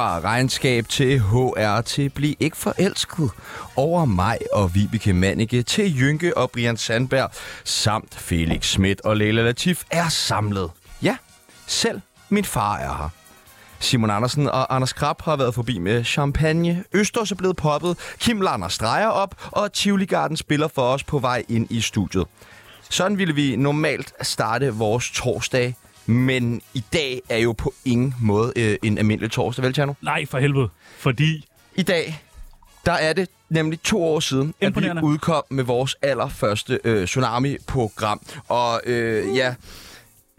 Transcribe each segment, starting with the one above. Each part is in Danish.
Fra regnskab til HR til Bliv ikke forelsket. Over mig og Vibeke Mannicke til Jynke og Brian Sandberg samt Felix Schmidt og Leila Latif er samlet. Ja, selv min far er her. Simon Andersen og Anders Krab har været forbi med champagne. Østers er blevet poppet. Kim lander streger op, og Tivoli Garden spiller for os på vej ind i studiet. Sådan ville vi normalt starte vores torsdag, men i dag er jo på ingen måde øh, en almindelig torsdag, vel, Tjerno? Nej, for helvede. Fordi I dag, der er det nemlig to år siden, at vi udkom med vores allerførste øh, Tsunami-program. Og øh, ja,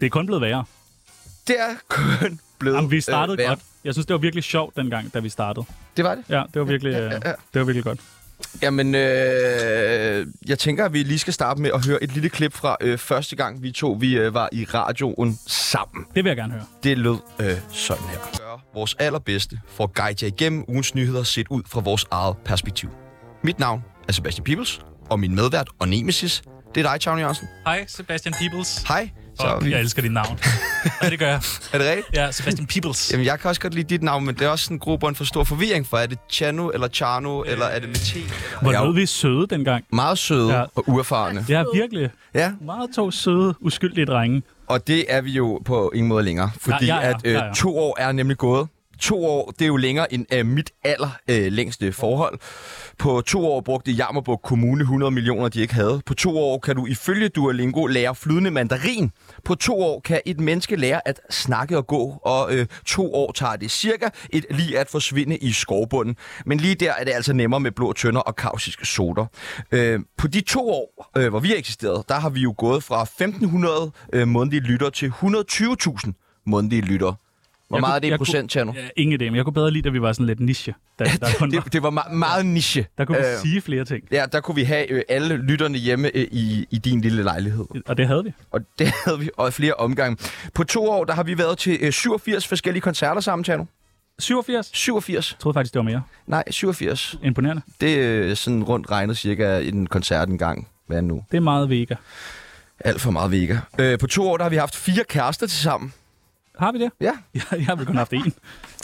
det er kun blevet værre. det er kun blevet Jamen, vi startede øh, værre. godt. Jeg synes, det var virkelig sjovt dengang, da vi startede. Det var det. Ja, det var virkelig, øh, ja. det var virkelig godt. Jamen, øh, jeg tænker, at vi lige skal starte med at høre et lille klip fra øh, første gang, vi to vi, øh, var i radioen sammen. Det vil jeg gerne høre. Det lød øh, sådan her. Gør vores allerbedste for at guide jer igennem ugens nyheder set ud fra vores eget perspektiv. Mit navn er Sebastian Peebles, og min medvært og nemesis, det er dig, Tjavn Jørgensen. Hej, Sebastian Peebles. Hej. Så Og vi... jeg elsker dit navn. ja, det gør jeg. Er det rigtigt? Ja, Sebastian Peebles. Jamen, jeg kan også godt lide dit navn, men det er også en grobund for stor forvirring, for er det Chano eller Chano, eller er det med T? Hvor er lød vi søde dengang. meget søde Ja. og uerfarne. Ja, virkelig. Ja, Meget to søde, uskyldige drenge. Og det er vi jo på ingen måde længere, fordi Ja, ja, ja, at øh, ja, ja. to år er nemlig gået. To år, det er jo længere end øh, mit aller øh, længste forhold. På to år brugte Jammerburg Kommune 100 millioner, de ikke havde. På to år kan du ifølge Duolingo lære flydende mandarin. På to år kan et menneske lære at snakke og gå, og øh, to år tager det cirka et lige at forsvinde i skovbunden. Men lige der er det altså nemmere med blå tønder og kausiske soder. Øh, på de to år, øh, hvor vi har eksisteret, der har vi jo gået fra 1500 øh, månedlige lytter til 120.000 månedlige lytter. Hvor Jeg meget kunne- er det i procent, Tjerno? Ingen idé, men jeg kunne bedre lide, at vi var sådan lidt niche. Der, der, kun var, Det, det var me- meget niche. der kunne vi Øh, sige flere ting. Ja, der kunne vi have øh, alle lytterne hjemme øh, i, i din lille lejlighed. Og det havde vi. Og det havde vi og flere omgange. På to år, der har vi været til øh, 87 forskellige koncerter sammen, Tjerno. 87. 87. Jeg troede faktisk, det var mere. Nej, 87. Imponerende. Det er øh, sådan rundt regnet cirka en koncert en gang. Hvad er det nu? Det er meget vega. Alt for meget vega. Øh, på to år, der har vi haft fire kærester til sammen. Har vi det? Ja. Jeg, jeg har vel kun haft en.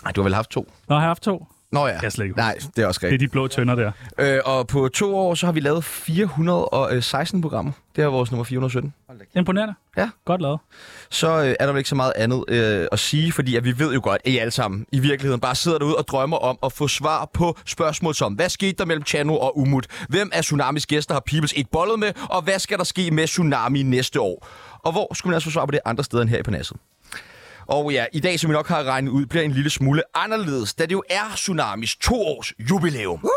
Nej, du har vel haft to? Nå, har jeg haft to? Nå ja. Jeg slet ikke Nej, det er også Det er rigtigt. de blå tønder der. Øh, og på to år, så har vi lavet 416 programmer. Det er vores nummer 417. Imponerende. Ja. Godt lavet. så øh, er der vel ikke så meget andet øh, at sige, fordi at vi ved jo godt, at I alle sammen i virkeligheden bare sidder derude og drømmer om at få svar på spørgsmål som, hvad skete der mellem Chano og Umut? Hvem af Tsunamis gæster har Peoples ikke bollet med? Og hvad skal der ske med Tsunami næste år? Og hvor skulle man altså få svar på det andre steder end her i Panasset? Og ja, i dag, som vi nok har regnet ud, bliver en lille smule anderledes, da det jo er Tsunamis to-års jubilæum.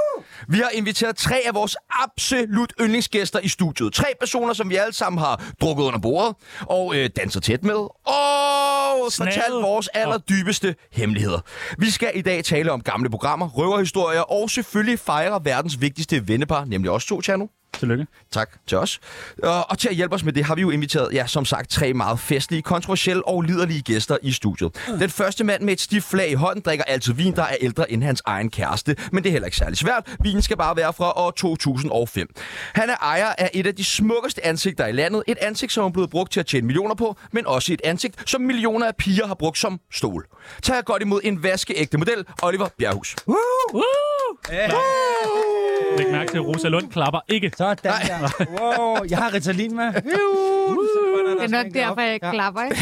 Vi har inviteret tre af vores absolut yndlingsgæster i studiet. Tre personer, som vi alle sammen har drukket under bordet og øh, danser tæt med. Og Snadet. fortalt vores allerdybeste hemmeligheder. Vi skal i dag tale om gamle programmer, røverhistorier og selvfølgelig fejre verdens vigtigste vennepar, nemlig os to, Tjerno. Tillykke. Tak til os. Og, og til at hjælpe os med det har vi jo inviteret, ja, som sagt, tre meget festlige, kontroversielle og liderlige gæster i studiet. Den første mand med et stift flag i hånden drikker altid vin, der er ældre end hans egen kæreste. Men det er heller ikke særlig svært. Vinen skal bare være fra år 2005. Han er ejer af et af de smukkeste ansigter i landet. Et ansigt, som er blevet brugt til at tjene millioner på, men også et ansigt, som millioner af piger har brugt som stol. Tag godt imod en vaskeægte model, Oliver Bjerghus. Woo! Læg mærke til, at Rosa Lund klapper ikke. Sådan der. Wow, jeg har Ritalin med. Det er nok derfor, jeg klapper, ikke?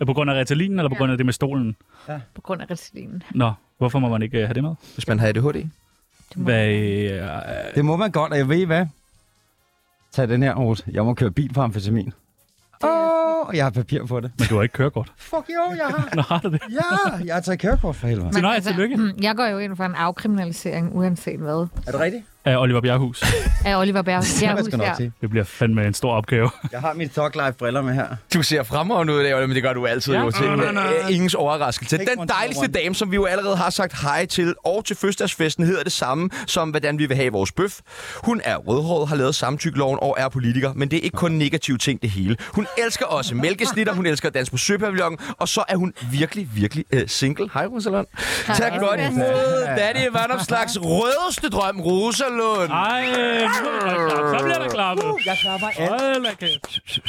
Er på grund af Ritalinen, eller på grund af det med stolen? På grund af Ritalinen. Nå, hvorfor må man ikke øh, have det med? Hvis man har ADHD. Hvad, øh, Det må man godt, og jeg ved hvad? Tag den her, Rose. Jeg må køre bil på amfetamin. Åh, oh, jeg har papir på det. men du har ikke kørekort. Fuck jo, jeg har. Nå, har du det? Ja, jeg har taget kørekort for helvede. Så nej, tillykke. mm, jeg går jo ind for en afkriminalisering, uanset hvad. Er det rigtigt? Af Oliver Bjerghus. Af Oliver Bjerghus sige. Det bliver fandme en stor opgave. Jeg har mine Talk Life briller med her. Du ser fremragende ud i dag, Oliver, men det gør du altid Ja. jo til. Ingens overraskelse. Den dejligste dame, som vi jo allerede har sagt hej til, og til fødselsdagsfesten hedder det samme, som hvordan vi vil have vores bøf. Hun er rødhåret, har lavet samtykkeloven og er politiker, men det er ikke kun negative ting det hele. Hun elsker også mælkesnitter, hun elsker at danse på søpavillonen, og så er hun virkelig, virkelig øh, single. Hej, Rosalund. Tag godt imod Daddy Vandomslags rødeste drøm, Rosalund. Lund. Ej, så bliver der klappet. Jeg klapper alt.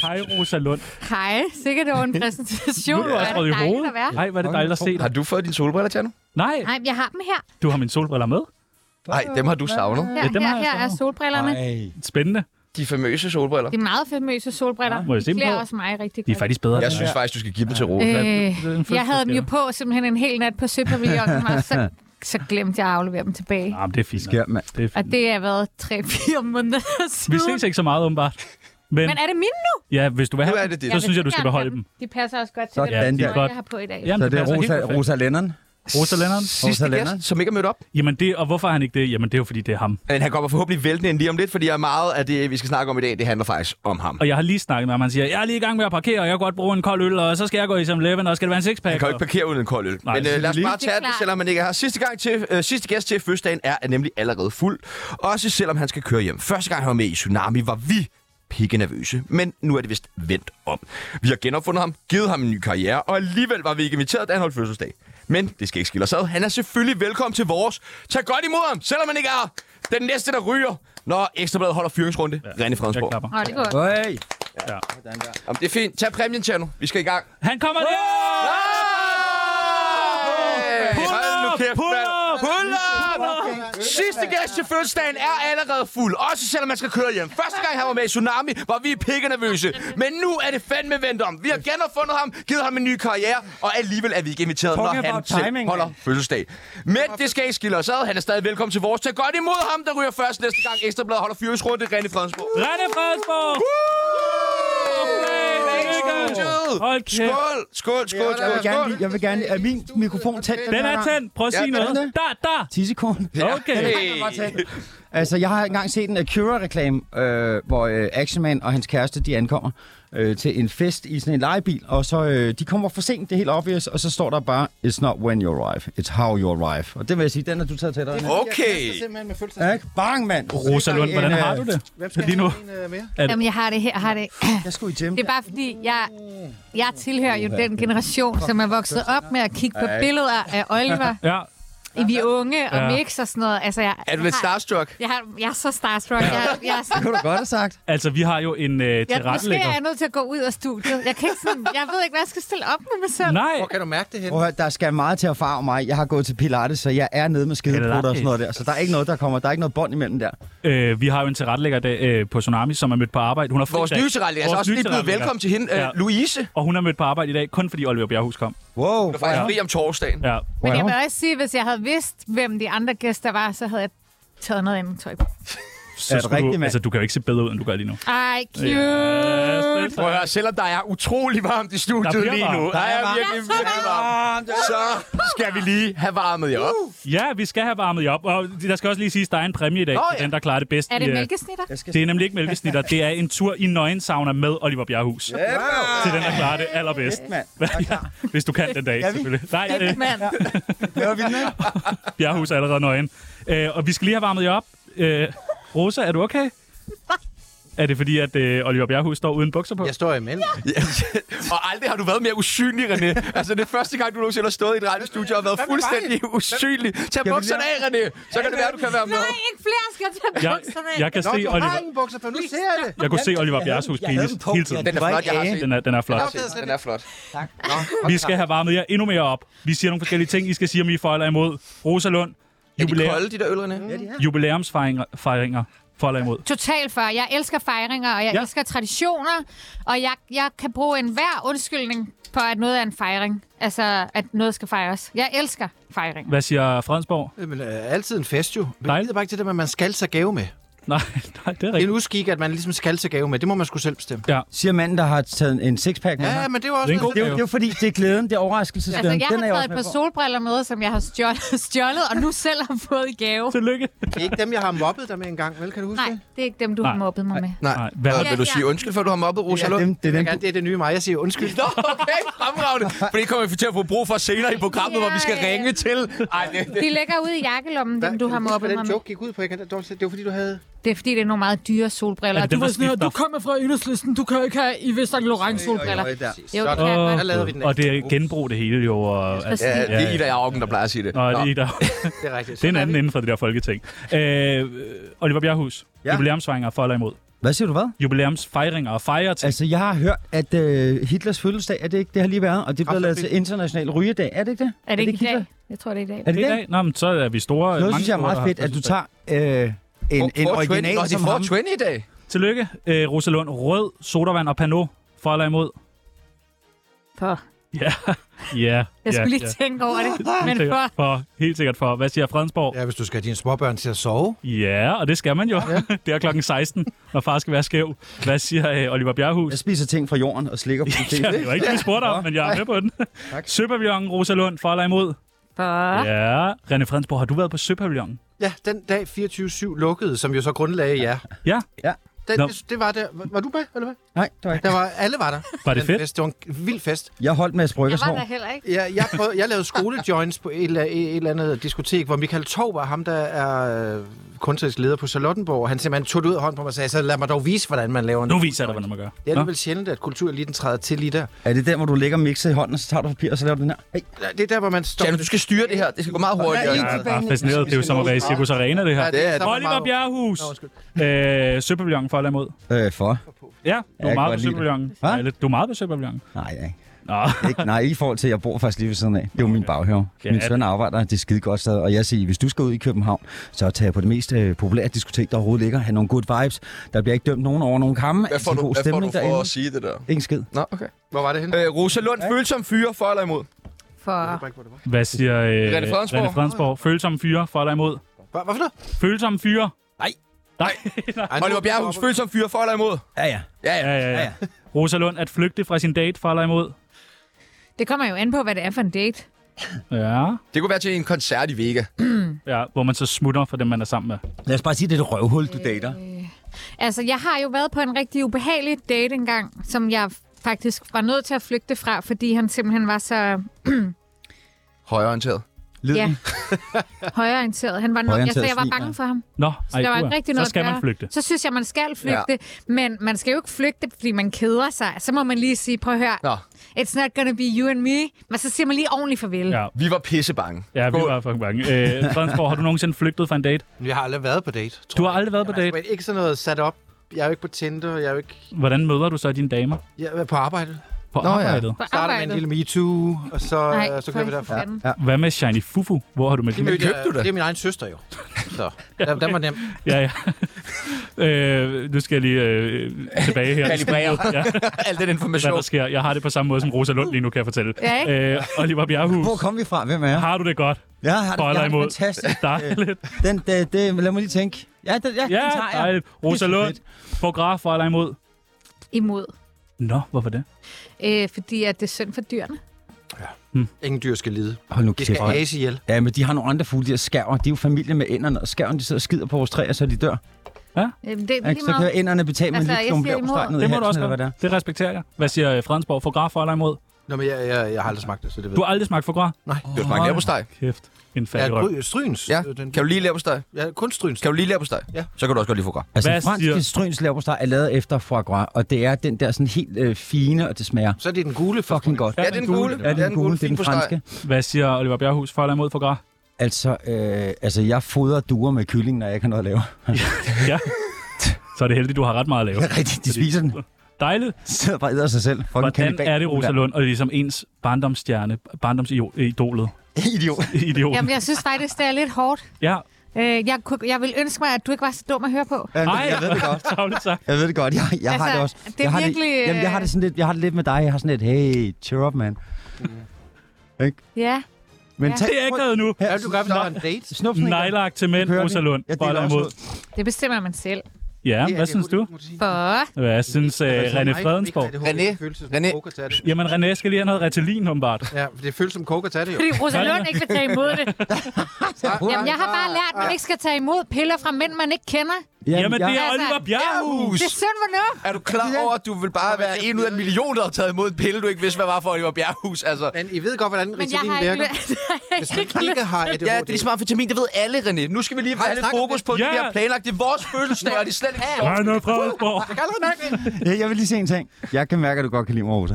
Hej, Rosa Lund. Hej, sikkert det var en præsentation. Du er også rød i det dejligt hovedet. at være. Nej, er det dejligt at se Har dig. du fået dine solbriller, Tjerno? Nej, Nej, jeg har dem her. du har mine solbriller med. Nej, dem har du savnet. Her, Ja, dem her, har jeg her er solbrillerne. Ej. Spændende. De famøse solbriller. De er meget famøse solbriller. Må jeg se De dem klæder på? også mig rigtig De er godt. faktisk bedre. Jeg synes faktisk, du skal give dem til Rosa. Øh, jeg havde dem jo på simpelthen en hel nat på Søpavillonen, så, så glemte jeg at aflevere dem tilbage. Nej, men det er fint. Sker, mand. Det er Og fint. det har været 3-4 måneder Vi siden. ses ikke så meget, åbenbart. Men, Men er det mine nu? ja, hvis du vil Nu have er det så synes jeg, du skal beholde dem. De passer også godt til Sådan det, der. der, jeg har på i dag. Jamen, Så det er Rosa. Rosa Lennon. Rosa Lennon? Sidste Rosa Lennon? gæst, som ikke er mødt op. Jamen, det, og hvorfor er han ikke det? Jamen, det er jo, fordi det er ham. Men han kommer forhåbentlig væltende ind lige om lidt, fordi jeg meget af det, vi skal snakke om i dag, det handler faktisk om ham. Og jeg har lige snakket med ham. Han siger, jeg er lige i gang med at parkere, og jeg kan godt bruge en kold øl, og så skal jeg gå i 7-Eleven, og skal det være en sixpack? Han kan jo ikke parkere uden en kold øl. Nej, Men øh, lad os lige- bare tage Det er selvom man ikke er her. Sidste, gang til, øh, sidste gæst til fødselsdagen er nemlig allerede fuld. Også selvom han skal køre hjem. Første gang han var med i Tsunami, var vi pikke nervøse. Men nu er det vist vendt om. Vi har genopfundet ham, givet ham en ny karriere, og alligevel var vi ikke inviteret, da han holdt fødselsdag. Men det skal ikke skille os ad. Han er selvfølgelig velkommen til vores. Tag godt imod ham, selvom han ikke er den næste, der ryger, når Ekstrabladet holder fyringsrunde. Ja. René Jeg Fredensborg. klapper. Åh, det går godt. Øj. Ja. Jamen, det er fint. Tag præmien, Tjerno. Vi skal i gang. Han kommer der! Hey, hold nu kæft, mand. Pull! Sidste gæst til fødselsdagen er allerede fuld, også selvom man skal køre hjem. Første gang han var med i Tsunami, var vi pikke nervøse. Men nu er det fandme vendt om. Vi har genopfundet ham, givet ham en ny karriere, og alligevel er vi ikke inviteret, når han timing, holder fødselsdag. Men det skal ikke skille os ad. Han er stadig velkommen til vores. Tag godt imod ham, der ryger først næste gang Ekstrabladet holder fyringsrunde. René Fredensborg. René Fredensborg! Hold kæft. Skål! Skål, skål, Jeg vil skål, gerne, skål. lige- jeg vil gerne, er min mikrofon tændt? Den er tændt. Prøv at Ja, sige den noget. er det. Der, der. Tissekon. Okay. Hey. Altså, jeg har engang set en Acura-reklame, øh, hvor øh, Actionman og hans kæreste, de ankommer øh, til en fest i sådan en legebil, og så øh, de kommer for sent, det er helt obvious, og så står der bare, it's not when you arrive, it's how you arrive. Og det vil jeg sige, den har du taget til dig. Okay. simpelthen med fødselsdag. Ja? Bang, mand! Rosa Lund, hvordan har øh, du det? Hvem skal Lige nu. have en uh, mere? det- Jamen, jeg har det her. Jeg har det. Jeg skulle i gym. Det er bare fordi, jeg, jeg tilhører jo den generation, som er vokset op med at kigge på billeder af Oliver Ja. I Vi Unge og Ja. Mix og sådan noget. Altså, jeg, Er du lidt jeg har, starstruck? jeg, har, jeg er så starstruck. Jeg, jeg, er så- Det kunne du godt have sagt. Altså, vi har jo en øh, jeg, måske er tilrettelægger. jeg nødt til at gå ud af studiet. Jeg, kan ikke sådan, jeg ved ikke, hvad jeg skal stille op med mig selv. Nej. Hvor kan du mærke det høre, der skal meget til at farve mig. Jeg har gået til Pilates, så jeg er nede med skideprutter og sådan noget der. Så der er ikke noget, der kommer. Der er ikke noget bånd imellem der. Øh, vi har jo en tilrettelægger der, øh, på Tsunami, som er mødt på arbejde. Hun har Vores dag. nye tilrettelægger. Altså også lige blevet tilrettelægger. velkommen til hende, øh, Ja. Louise. Og hun er mødt på arbejde i dag, kun fordi Oliver Bjerghus kom. Wow. Du er faktisk fri om torsdagen. Ja. Men jeg vil også sige, hvis jeg havde vidste, hvem de andre gæster var, så havde jeg taget noget andet tøj på. Så Er rigtigt, du, altså, du kan jo ikke se bedre ud, end du gør lige nu. Ej, cute. Ja, Prøv at høre, selvom der er utrolig varmt i Der studiet lige nu, der er varmt. virkelig, virkelig varmt, så skal vi lige have varmet jer op. Ja, vi skal have varmet jer op. Og der skal også lige siges, at der er en præmie i dag Nå, til ja. den, der klarer det bedst. Er det øh, mælkesnitter? Det er nemlig ikke mælkesnitter. Det er en tur i nøgensauna med Oliver Bjerghus. Til den, der klarer det allerbedst. ja, hvis du kan den dag, selvfølgelig. Nej, øh? Bjerghus er allerede nøgen. Øh, og vi skal lige have varmet jer op. Øh, Rosa, er du okay? Er det fordi, at øh, Oliver Bjerghus står uden bukser på? Jeg står imellem. og aldrig har du været mere usynlig, René. Altså, det er første gang, du nogensinde har stået i et radiostudie og været fuldstændig usynlig. Tag vi bukserne af, René. Så kan det være, du kan være med. Nej, ikke flere skal tage Jeg, bukserne af. jeg kan Nå, se du har Oliver, ingen bukser på. Nu ser jeg det. jeg kunne se Oliver Bjerghus Jeg penis hele tiden. Den er flot, jeg har set. Den er, den er flot. Den er flot. Vi skal have varmet jer endnu mere op. Vi siger nogle forskellige ting, I skal sige, om I er for eller imod. Rosa Lund, Er de jubilæum, kolde, de der øl, René? jubilæumsfejringer fejringer, for eller imod. Total for. Jeg elsker fejringer, og jeg Ja. ja. elsker traditioner, og jeg, jeg kan bruge enhver undskyldning for, at noget er en fejring. Altså, at noget skal fejres. Jeg elsker fejringer. Hvad siger Fredensborg? Jamen, øh, altid en fest jo. Men jeg Dejligt. gider bare ikke til det, med, at man skal tage gave med. Nej, nej, det er Det er en rigtigt. uskik, at man ligesom skal tage gave med. Det må man sgu selv bestemme. Ja, Siger manden, der har taget en sixpack med Ja, men det var også Det er en god Det er, det er jo fordi, det er glæden, det er overraskelsesglæden. Altså, jeg Den har er taget også et par på. solbriller med, som jeg har stjålet, stjålet og nu selv har fået i gave. tillykke. Det er ikke dem, jeg har mobbet dig med en gang, vel? Kan du huske Nej, det? det er ikke dem, du Nej. har mobbet mig med. Nej. Nej, hvad- Ja, vil du ja. sige undskyld for, du har mobbet Rosa Ja, Lund? dem, det er Det dem, gerne, det er det nye mig. Jeg siger undskyld. Nå, okay, fremragende. For det kommer vi til at få brug for senere i programmet, hvor vi skal Ja, ja. ringe til. Ej, det, det. De ligger ude i jakkelommen, dem du har mobbet mig den med. joke gik ud på. Jeg kan, det var fordi, du havde Det er fordi, det er nogle meget dyre solbriller. Er Og det du var sådan her, du kommer fra enhedslisten, du kan ikke have i Vestang Lorraine solbriller. Jo, det kan godt. Der vi den og det er genbrug det hele jo. Og. Ja, det Ja, er ja. Ida Augen, der plejer at sige det. Nå, Nå. det er der. Det er rigtigt. Det er en anden inden for det der folketing. Øh, Oliver Bjerghus, ja. Ja. jubilæumsfejringer for eller imod? Hvad siger du, hvad? Jubilæumsfejringer og fejre ting. Altså, jeg har hørt, at øh, Hitlers fødselsdag, er det ikke? Det har lige været, og det bliver lavet til international rygedag. Er det ikke det? Er det ikke i Hitler? dag? Jeg tror, det er i dag. Er det i det? dag? Nå, men så er vi store. Noget synes jeg er meget fedt, at du tager øh, en, en original Nå, det som ham. 420 i dag. Tillykke, øh, Rosalund. Rød, sodavand og Pernod. For eller imod? For. Ja, ja. Jeg skulle lige ja. tænke over det. Helt Men sikkert for. for. Helt sikkert for. Hvad siger Fredensborg? Ja, hvis du skal have dine småbørn til at sove. Ja, og det skal man jo. Ja. det er klokken 16, når far skal være skæv. Hvad siger øh, Oliver Bjerghus? Jeg spiser ting fra jorden og slikker på det. Ja, det var ikke det, vi spurgte om, men jeg er med på den. Søpavillonen, Rosalund, for eller imod? For. Ja. René Fredensborg, har du været på Søpavillonen? Ja, den dag 24-7 lukkede, som jo så grundlagde ja. Ja. Den, Nå. det, det, var der. Var, var du med, eller hvad? Nej, det var ikke. Der var, alle var der. Var det fedt? Fest. Det var en vild fest. Jeg holdt med Jeg Bryggers var hår. der heller ikke. Ja, jeg, prøvede, jeg lavede skolejoins på et eller, et eller andet diskotek, hvor Michael Tov var ham, der er øh, kunstnerisk leder på Charlottenborg. Han simpelthen tog det ud af hånden på mig og sagde, så lad mig dog vise, hvordan man laver en Nu viser jeg dig, hvordan man gør. Det er alligevel sjældent, at kultureliten træder til lige der. Er det der, hvor du lægger mixet i hånden, og så tager du papir, og så laver du den her? Hey. Det er der, hvor man står... Jamie, du skal styre det her. Det skal gå meget hurtigt. Ja, Jeg er fascineret. Det er jo som at være i Circus Arena, det her. Ja, det er- var Oliver undskyld. Øh, Søpavillonen for eller imod? Øh, for? Ja, du jeg er meget på? Ja, lidt- Du er meget på Søpavillonen. Nej, nej. Nå, Ikke, nej, ikke i forhold til, at jeg bor faktisk lige ved siden af. Det er jo min baghave. Ja, Min søn arbejder, det er skide godt sted. Og jeg siger, hvis du skal ud i København, så tag på det mest øh, populære diskotek, der overhovedet ligger. Ha' nogle good vibes. Der bliver ikke dømt nogen over nogen kamme. Hvad får Altså, du, god hvad får stemning du for derinde. at sige det der? Ikke en skid. Nå, okay. Hvor var det henne? Øh, Rosalund, følsom fyre, for eller imod? For. hvad siger øh, René Fredensborg? René Fredensborg? Følsomme fyre for eller imod? Hvad, hvad for noget? Følsomme fyre? Nej. Nej. Ej, Oliver Bjerghus, følsom fyre, for eller imod? Ja, ja. Ja, ja. Ja, ja, ja. Rosalund, at flygte fra sin date for eller imod? Det kommer jo an på, hvad det er for en date. Ja. Det kunne være til en koncert i Vega. ja, hvor man så smutter for dem, man er sammen med. Lad os bare sige, det er et røvhul, du dater. Altså, jeg har jo været på en rigtig ubehagelig date engang, som jeg faktisk var nødt til at flygte fra, fordi han simpelthen var så Højreorienteret. ja, højreorienteret. Han var Højreorienteret jeg, jeg var bange for ham. Nå, Så der var ikke rigtig noget så skal at man flygte. Så synes jeg, man skal flygte, ja. men man skal jo ikke flygte, fordi man keder sig. Så må man lige sige, prøv at høre, Nå, it's not gonna be you and me. Men så siger man lige ordentligt farvel. Ja, vi var pisse bange. ja vi var fucking bange. Øh, Fredensborg, har du nogensinde flygtet fra en date? Jeg har aldrig været på date. Tror Du har jeg. aldrig været på Jamen, date. altså, ikke sådan noget sat op. Jeg er jo ikke på Tinder, jeg er jo ikke Hvordan møder du så dine damer? jeg er på arbejde. På Nå, ja. arbejdet? På Starter med en lille MeToo, og så, Nej, så kører vi for derfra. fanden. Hvad med Shiny Fufu? Hvor har du mødt Det, mødte købte du det? det er min egen søster jo. Så der, der var nemt. Ja, ja. øh, nu skal jeg lige øh, tilbage her. Kalibrere. Ja, Al den hvad information. der sker. Jeg har det på samme måde som Rosa Lund lige nu, kan jeg fortælle. Ja, ikke? Øh, Oliver Bjerghus, Hvor kom vi fra? Hvem er jeg? har du det godt? Jeg har det, For jeg har det fantastisk. Dejligt. Den, det, det, lad mig lige tænke. Ja, den, ja, den Ja, tager jeg. dejligt. Rosa Lund, fotograf for eller imod? Imod. Nå, hvorfor det? Øh, fordi at det er synd for dyrene. Ingen dyr skal lide. Hold nu De skal ase ihjel. Ja, men de har nogle andre fugle, de her skærver. De er jo familie med ænderne, og skærven, de sidder og skider på vores træer, så de dør. Øh, det er lige? Så kan meget. ænderne betale med Altså, siger leverpostej imod. ned i Det må du halsen, også eller hvad det godt. Det respekterer jeg. Hvad siger øh, Fredensborg? Fotograf for eller imod? Nå, men jeg, jeg, jeg har aldrig smagt det, så det ved Du har aldrig smagt fotograf? Nej. Det var smagt leverpostej. Kæft. En Ja, fattig røv. gry- stryns. Ja, Øh, Den, kan du lige leverpostej? ja, kun stryns. Kan du lige leverpostej? Ja. Så kan du også godt lide foie Altså, Hvad Hvad fransk siger- stryns leverpostej er lavet efter foie gras, og det er den der sådan helt øh, fine, og det smager Så er det den gule. fucking godt. Ja, det er den gule. Ja, det er den gule, det er den fin postej. franske. Hvad siger Oliver Bjerghus for eller imod fotograf? Altså, øh, altså, jeg fodrer duer med kylling, når jeg ikke har noget at lave. ja. Så er det heldigt, du har ret meget at lave. Rigtigt, de spiser den. Dejligt. Sidder bare æder sig selv. Fucking Hvordan er det, Rosa Lund, og ligesom ens barndomsstjerne, barndomsidolet? Idiot. Idioten. Jamen, jeg synes faktisk, det er lidt hårdt. Ja. Øh, jeg, kunne, jeg vil ønske mig, at du ikke var så dum at høre på. Ja, Ej, jeg ved det godt. Jeg ved det godt. Jeg, jeg Altså, har det også. det er jeg har virkelig, Det, jamen, jeg har det sådan lidt, jeg har det lidt med dig. Jeg har sådan et, hey, cheer up, man. Ja. Men Ja. tag, Det er ikke noget nu. Ja, du gør, der var en date. Snup sådan en gang. Nejlagt til mænd? Rosa Lund. Jeg deler imod. Det bestemmer man selv. Ja, Det hvad synes du? For Hvad synes uh, René Fredensborg? René, hårdt, føles som René. Jamen, René skal lige have noget Ritalin, åbenbart. Ja, det føles som coke at tage det jo. fordi Rosa Lund ikke vil tage imod det. Jamen, jeg har bare lært, at man ikke skal tage imod piller fra mænd, man ikke kender. Jamen, det er Altså, Oliver Bjerrehus. Det er synd, hvornår? Er du klar over, at du vil bare være en ud af en million, der har taget imod en pille, du ikke vidste, hvad var for Oliver Bjerghus? Altså, Men I ved godt, hvordan Ritalin virker. Hvis man ikke ikke har ADHD. ja, det er smart vitamin, det ved alle, René. Nu skal vi lige have lidt fokus på, det? det, vi Ja. har planlagt. Det er vores fødselsdag, og det er slet ikke sjovt. Han er Fredensborg. Jeg. Ja, vil lige se en ting. Jeg kan mærke, at du godt kan lide mig, Rosa.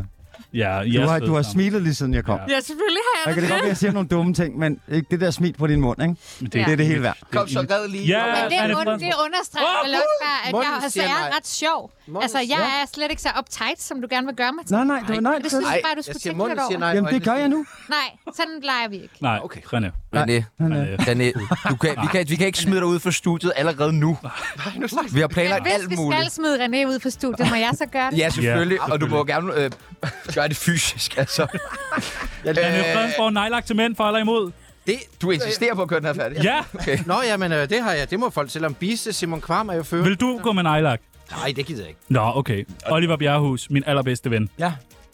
Ja, Du jeg har, du har smilet lige siden jeg kom. Ja. Ja, selvfølgelig har Jeg jeg kan det. det godt være, at jeg siger nogle dumme ting, men ikke det der smil på din mund, ikke? Men Det er det hele værd. Kom så, red lige. Ja, Men det, Anne und, Fredensborg. det understreger vel også bare, at jeg altså siger er ret sjov. Munden Altså, jeg er slet ikke så uptight, som du gerne vil gøre mig til. Nej, nej, det var nej. Det synes jeg bare, du Jeg skulle tænke lidt over. Jamen, det gør jeg nu. Nej, sådan leger vi ikke. Nej, Okay. René. René, René. Du kan, vi, kan, vi kan ikke smide dig ud fra studiet allerede nu. Vi har planlagt hvis alt vi muligt. skal smide René ud på studiet, må jeg så gøre det? Ja, selvfølgelig. Ja, Og du må gerne øh, gøre det fysisk, altså. René Fredensborg, nejlagt til mænd, for eller imod? Det, Du insisterer på at køre den her færdig? Ja, Nå, jamen, øh, det har jeg. Det må folk selv om bise. Simon Kvam er jo fører. vil du gå med nejlagt? Nej, det gider jeg ikke. Nå, okay. Oliver Bjerrehus, min allerbedste ven. Ja.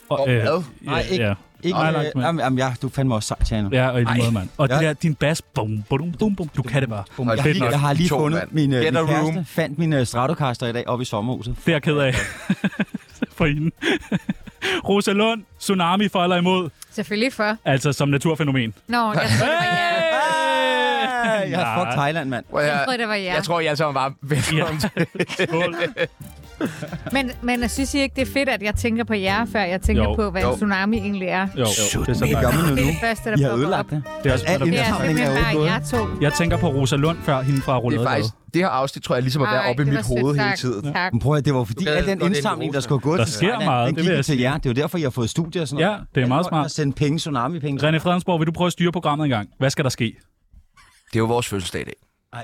Og, hvad? Nej, ikke. Ja, Ikke, Nej, øh, langt med. jamen, jamen, ja, du fandme også sej, Tjano. ja og i lige måde, mand. Og Ja. det der, din bas, bum, bum, bum, bum, du kan det bare. Jeg, Hold har lige, jeg har lige To, fundet min, øh, min kæreste, fandt min uh, Stratocaster i dag oppe i sommerhuset. Det er jeg ked af. for hende. Rosa Lund, Tsunami for eller imod? Selvfølgelig for. Altså som naturfænomen. Nå, jeg troede, det var jer. Jeg har fuck Thailand, mand. Jeg høre. troede, det var jer. Jeg tror, I alle sammen var velkommen til. Men, men jeg synes I ikke, det er fedt, at jeg tænker på jer, før jeg tænker Jo. på, hvad Jo. en tsunami egentlig er? Jo, jo, det er så Det man jo Det er nu. det første, der I har ødelagt det. Det er også, Alt det Det er er simpelthen bare jer to. Jeg tænker på Rosa Lund før hende fra Det er faktisk, det her afsnit tror jeg ligesom at være Ej, oppe i det mit hoved hele tiden. Tak. Men prøv at, det var fordi, al den indsamling, der skulle gå Der til sker Thailand, meget, den det gik vil jo jeg til jer. Det er jo derfor, I har fået studier og sådan Ja, noget. det er meget smart. sendt penge, tsunami-penge. René Fredensborg, vil du prøve at styre programmet en gang? Hvad skal der ske? Det er jo vores fødselsdag i dag.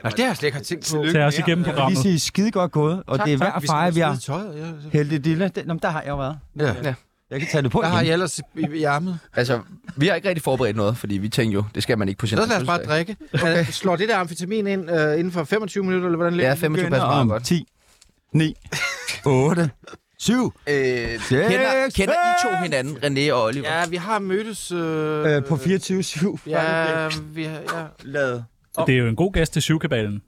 Nå, det har jeg slet ikke tænkt på. Tag os igennem Jeg vil programmet. lige sige, skide godt gået, og Tak, det er værd at Vi fejre, vi har lille. Det, nå, der har jeg jo været. Ja. Ja. Jeg kan tage det på Der har igen. jeg ellers i, i ærmet. Altså, vi har ikke rigtig forberedt noget, fordi vi tænkte jo, det skal man ikke på sin Så lad os bare drikke. Okay. Slår det der amfetamin ind uh, inden for 25 minutter, eller hvordan ligger Ja, det? 25 Begynder passer meget godt. 10, 9, 8, 7 Øh, kender, kender I to hinanden, René og Oliver? Ja, vi har mødtes... Øh, øh, på 24-7. Ja, vi har... Ja. Lavet. Det er jo en god gæst til syvkabalen.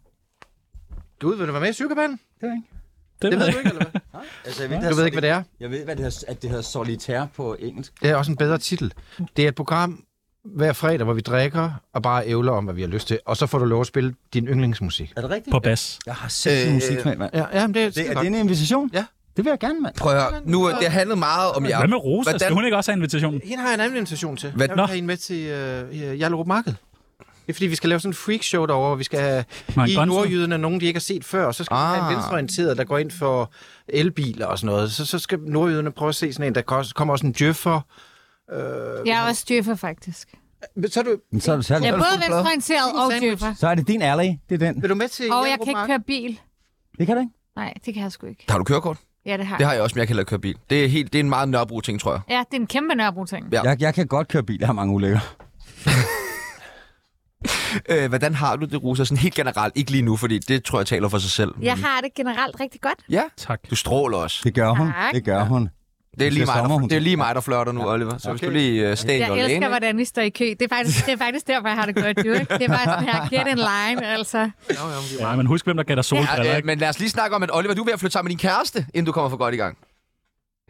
Gud, vil du være med i sygebanen? Det er ikke. Det, Det ved ved du ikke, eller hvad? Altså, jeg ved, Du ved ikke, hvad det er? Jeg ved, hvad det hedder, at det hedder solitaire på engelsk. Det er også en bedre titel. Det er et program hver fredag, hvor vi drikker og bare ævler om, hvad vi har lyst til. Og så får du lov at spille din yndlingsmusik. Er det rigtigt? På bas. Jeg har set øh, Øh, musik, mand. Ja, ja men det er, Det, er det en invitation? Ja. Det vil jeg gerne, mand. Prøv at nu øh, det har handlet meget om jer. Hvad med Rosa? Hvordan- Skal hun ikke også have invitationen? Hende har jeg en anden invitation til. Hvad- Jeg vil Nå. have hende med til øh, Hjallerup Marked. Det er fordi, vi skal lave sådan en freakshow derovre, hvor vi skal have i Grønstad. nordjyderne nogen, de ikke har set før. Og så skal ah. vi have en Ah. venstreorienteret, der går ind for elbiler og sådan noget. Så, så skal nordjyderne prøve at se sådan en, der ko- kommer også en djøffer. Jeg er også djøffer, faktisk. Men Så er, du, Men så er, du, så, er Jeg du, er både venstreorienteret og djøffer. så er det din alley. Det er den. vil du med til Og jeg kan ikke køre bil. Det kan du ikke? Nej, det kan jeg sgu ikke. Har du kørekort? Ja, det har Det jeg. har jeg også, men jeg kan heller køre bil. Det er, helt, det er en meget nørrebro ting, tror jeg. Ja, det er en kæmpe nørrebro-ting. Ja. Jeg, jeg kan godt køre bil. Jeg har mange ulykker. Øh, hvordan har du det, Rosa? Sådan helt generelt. Ikke lige nu, fordi det tror jeg taler for sig selv. Jeg har det generelt rigtig godt. Ja, Tak. du stråler også. Det gør hun. Tak. Det gør hun. Det er lige mig, der, det er lige mig, der flørter nu, Oliver. Så hvis du lige uh, stay in Jeg elsker, lane, hvordan I står i kø. Det er faktisk, det er faktisk derfor, jeg har det godt, jo, ikke? Det er bare sådan her, get in line, altså. Ja, men husk, hvem der gav dig solbriller, Ja, øh, ikke? men lad os lige snakke om, at Oliver, du er ved at flytte sammen med din kæreste, inden du kommer for godt i gang.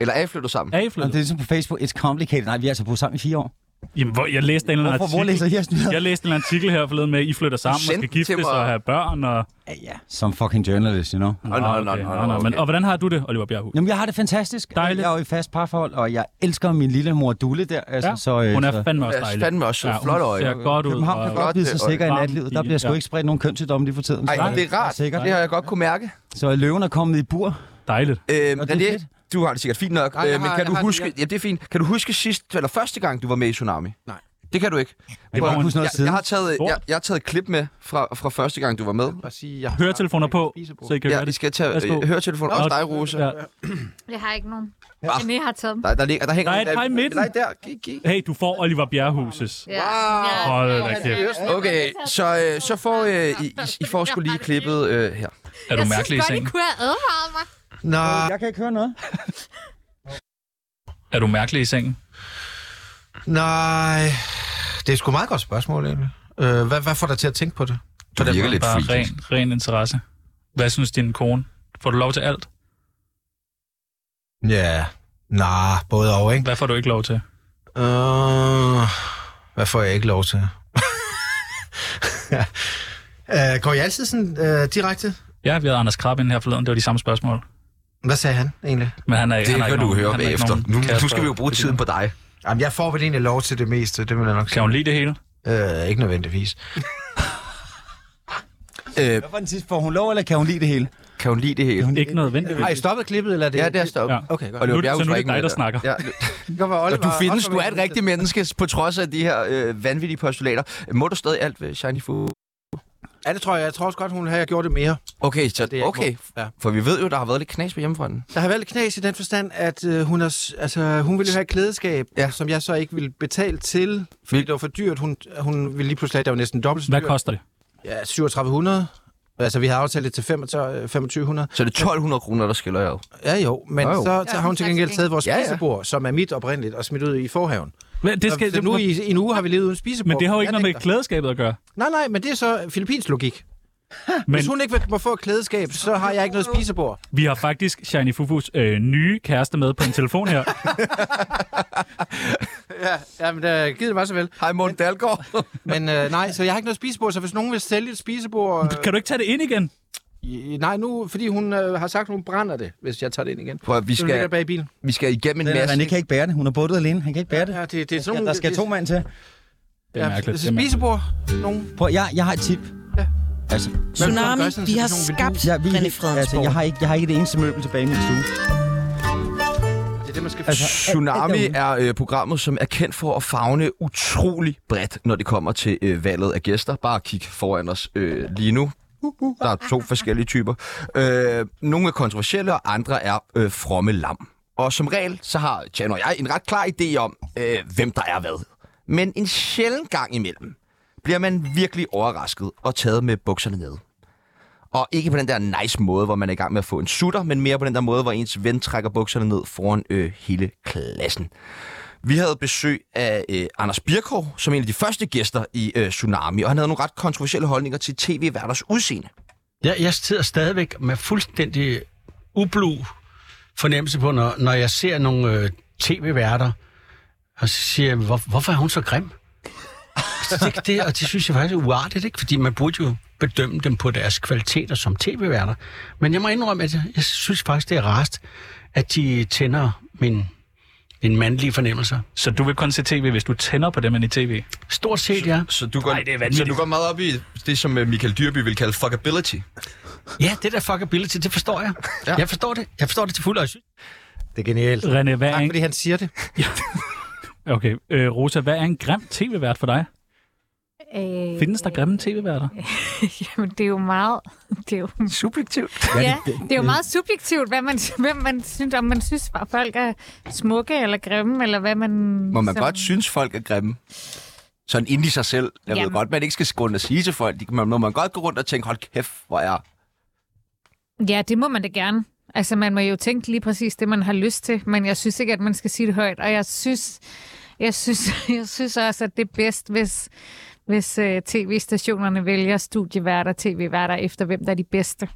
Eller er I flyttet sammen? Er I flyttet? det er ligesom på Facebook. It's complicated. Nej, vi er altså boet sammen i fire år. Jamen, hvor, jeg læste en eller anden Hvorfor, hvor læser artikel. I? Jeg læste en eller anden artikel her forleden med, at I flytter sammen og skal giftes mig. og have børn. Og... Ja, ja. Som fucking journalist, you know. Nå, nå, nå, okay, nå. Men, og hvordan har du det, Oliver Bjerghus? Jamen, jeg har det fantastisk. Dejligt. Jeg er jo i fast parforhold, og jeg elsker min lille mor Dulle der. Altså, Ja, så, øh, Hun er fandme også er dejlig. fandme også Ja, ja, flot øje. ser godt ud. København kan godt så Flot, sikker i natlivet. Der bliver sgu ja. ikke spredt nogen kønssygdomme lige for tiden. Ej, Så- det er rart. Det har jeg godt kunne mærke. Så løven er kommet i bur. Dejligt. Øh, det er fedt. Du har det sikkert fint nok, Nej, jeg øh, men har- kan jeg du huske... jeg- Ja, det er fint. Kan du huske sidst, eller første gang, du var med i Tsunami? Nej. Det kan du ikke. Jeg at- ikke huske noget jeg, jeg, har taget, jeg, jeg har taget et klip med fra, fra første gang, du var med. Jeg Høretelefoner på, så I kan Ja, høre I det. skal tage Værsgo. øh, høretelefoner. Nå, Også dig, Rosa. Ja. Jeg har ikke nogen. Ah. René har taget dem. Der, der, ligger, der hænger Der er et par i midten. Nej, der. Gik, gik. Hey, du får Oliver Bjerghus' Ja. Ja. Hold da kæft. Okay, så, øh, så får øh, I, I, I får sgu lige klippet øh, her. Er du Jeg mærkelig i synes godt, I sengen? kunne have advaret mig. Nå, Jeg kan ikke høre noget. Er du mærkelig i sengen? nej. Det er sgu et meget godt spørgsmål, egentlig. Øh, hvad, hvad får dig til at tænke på det? Du virker lidt Bare ren, ren interesse. Hvad synes din kone? Får du lov til alt? Ja, nej, både og, ikke? Hvad får du ikke lov til? Uh, hvad får jeg ikke lov til? uh, går I altid sådan uh, direkte? Ja, vi havde Anders Krab ind her forleden. Det var de samme spørgsmål. Hvad sagde han egentlig? Men han er, Det han er kan ikke du nogen- høre er bagefter. Nu, nu skal vi jo bruge tiden på dig. Jamen, jeg får vel egentlig lov til det meste, det vil jeg nok Kan hun lide det hele? sige. Uh, ikke nødvendigvis. Øh, Hvad var den sidste? Får hun lov, eller kan hun lide det hele? kan hun lide det hele? Ikke noget venligt. Har I stoppet klippet, eller er det? Ja, det er stoppet. Ja. Okay, godt. Og Nu- så nu er det ikke dig, der snakker. Ja. Oliver du findes, du er et rigtigt menneske, på trods af de her øh, vanvittige postulater. Må du stadig alt ved Shiny Fu? Ja, det tror jeg. Jeg tror også godt, hun har gjort det mere. Okay, så det er okay. må. Ja. For vi ved jo, der har været lidt knas på hjemmefronten. Der har været lidt knas i den forstand, at øh, hun, er, s- altså, hun ville jo have et klædeskab, Ja. som jeg så ikke ville betale til, fordi det var for dyrt. Hun, hun ville lige pludselig have, det var næsten dobbelt så Hvad dyrt. koster det? Ja, 3700. Altså, vi har aftalt det til 2500. 2500. Så er det 1200 kroner, der skiller jeg jo. Ja, jo. Men Jo, jo. så, Ja, så har hun til gengæld taget vores Ja, ja. spisebord, som er mit oprindeligt, og smidt ud i forhaven. Men det, skal, så nu i, en uge har vi levet uden spisebord. men det har jo ikke noget med klædeskabet at gøre. Nej, nej, men det er så Filippins logik. Men Hvis hun ikke vil- må få et klædeskab, så har jeg ikke noget spisebord. vi har faktisk Shiny Fufus øh, nye kæreste med på en telefon her. Ja, ja men der gider det bare så vel. Hej, Morten Dalgaard. Men øh, nej, så jeg har ikke noget spisebord, så hvis nogen vil sælge et spisebord... Øh, Kan du ikke tage det ind igen? Nej, nu, fordi hun øh, har sagt, at hun brænder det, hvis jeg tager det ind igen. Prøv, vi ligger skal, bag i bilen. vi skal igennem en masse... René kan ikke bære det. Hun er bundet alene. Han kan ikke bære det. Ja, det, det er Der sådan skal, nogle... der skal det- to mand til. Det er ja, mærkeligt. Mærkeligt. spisebord. Nogen. Prøv, jeg, jeg har et tip. Ja. Altså, Tsunami, vi har skabt jeg, vi, René altså, Fredensborg. jeg, har ikke, jeg har ikke det eneste møbel tilbage i min stue. Det er det, man skal... Altså, Tsunami er øh, programmet, som er kendt for at fagne utrolig bredt, når det kommer til øh, valget af gæster. Bare kig foran os øh, lige nu. Der er to forskellige typer. Øh, nogle er kontroversielle, og andre er øh, fromme lam. Og som regel, så har Tjano og jeg en ret klar idé om, øh, hvem der er hvad. Men en sjælden gang imellem bliver man virkelig overrasket og taget med bukserne ned. Og ikke på den der nice måde, hvor man er i gang med at få en sutter, men mere på den der måde, hvor ens ven trækker bukserne ned foran øh, hele klassen. Vi havde besøg af øh, Anders Birkov, som en af de første gæster i øh, Tsunami, og han havde nogle ret kontroversielle holdninger til tv-værters udseende. Jeg, jeg sidder stadigvæk med fuldstændig ublu fornemmelse på, når, når jeg ser nogle øh, tv-værter, og så siger jeg, hvor, hvorfor er hun så grim? Altså, det, det, og det synes jeg faktisk er uartigt, ikke? fordi man burde jo bedømme dem på deres kvaliteter som tv-værter. Men jeg må indrømme, at jeg, jeg synes faktisk, det er rarest, at de tænder min, min mandlige fornemmelser. Så du vil kun se tv, hvis du tænder på dem i tv? Stort set, ja. Så du går, Ej, det er så du går meget op i det, som øh, Michael Dyrby vil kalde fuckability. Ja, det der fuckability, det forstår jeg. Ja. Ja. Jeg forstår det. Jeg forstår det til fuld, synes, Det er genialt. René, hvad er Tak, en... fordi han siger det. Okay, øh, Rosa, hvad er en grim tv-vært for dig? Øh, Findes der grimme tv-værter? Jamen, det er jo meget... Det er jo, Subjektivt. ja, det er jo meget subjektivt, hvad man, hvem man synes, om man synes, at folk er smukke eller grimme, eller hvad man... Må man som- godt synes, folk er grimme? Sådan ind i sig selv. Jeg ved Jamen. godt, man ikke skal gå rundt og sige til folk. Man må man godt gå rundt og tænke, hold kæft, hvor er... Ja, det må man da gerne. Altså, man må jo tænke lige præcis det, man har lyst til, men jeg synes ikke, at man skal sige det højt. Og jeg synes, jeg synes, jeg synes også, at det er bedst, hvis, hvis uh, tv-stationerne vælger studieværter tv-værter efter, hvem der er de bedste.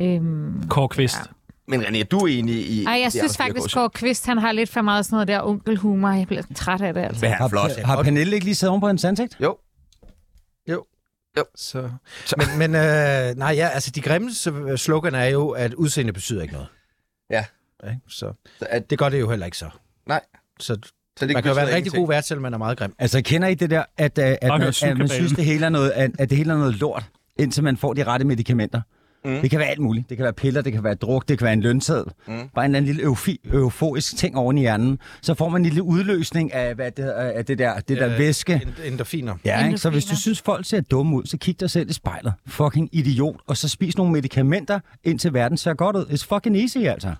Øhm. Kåre Kvist. Ja. Men René, er du enig i... Ej, jeg synes faktisk, Kåre Kvist, han har lidt for meget sådan noget der onkelhumor. Jeg bliver træt af det, altså. Men han er flot. Har, har Pernille ikke lige siddet oven på hans ansigt? Jo. Så. Men, men øh, nej, ja, altså de grimme øh, slogan er jo, at udseende betyder ikke noget. Ja. Ikke? Så Så at, det gør det jo heller ikke så. Nej. Så så det man kan jo være en rigtig god vært, selvom man er meget grim. Altså, kender I det der, at, at, at, Og man, at man synes, det hele er noget, at, at det hele er noget lort, indtil man får de rette medicamenter? Mm. Det kan være alt muligt. Det kan være piller, det kan være druk, det kan være en lønseddel. Mm. Bare en eller anden lille eufi, euforisk ting oven i hjernen. Så får man en lille udløsning af, hvad det, hedder, af det der, det der Øh, væske. End- Endorfiner. Ja, ikke? Så hvis du synes, folk ser dumme ud, så kig dig selv i spejlet. Fucking idiot. Og så spis nogle medicamenter, indtil verden ser godt ud. It's fucking easy, altså.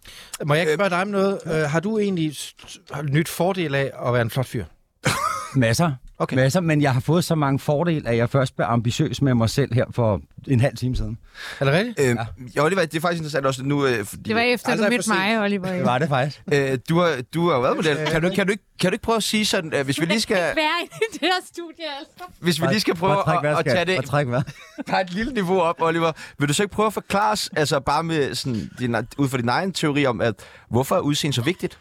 Må jeg ikke spørge dig om noget? Øh, har du egentlig nyt fordel af at være en flot fyr? Masser. Okay. Men, altså, men jeg har fået så mange fordele, at jeg først blev ambitiøs med mig selv her for en halv time siden. Er det rigtigt? Øh, ja. Oliver, det er faktisk interessant også nu, øh, fordi, Det var efter, Aldrig du mødte mig, Oliver. Det var det faktisk. øh, du, har, du har jo været model. Kan du, kan, du ikke, kan du ikke prøve at sige sådan, øh, hvis vi lige skal, Være i det her studie, altså. hvis vi lige skal prøve Bare at, at tage det Bare træk vejret. bare et lille niveau op, Oliver. Vil du så ikke prøve at forklare os, altså bare med sådan, din, ud fra din egen teori om, at hvorfor er udseende så vigtigt?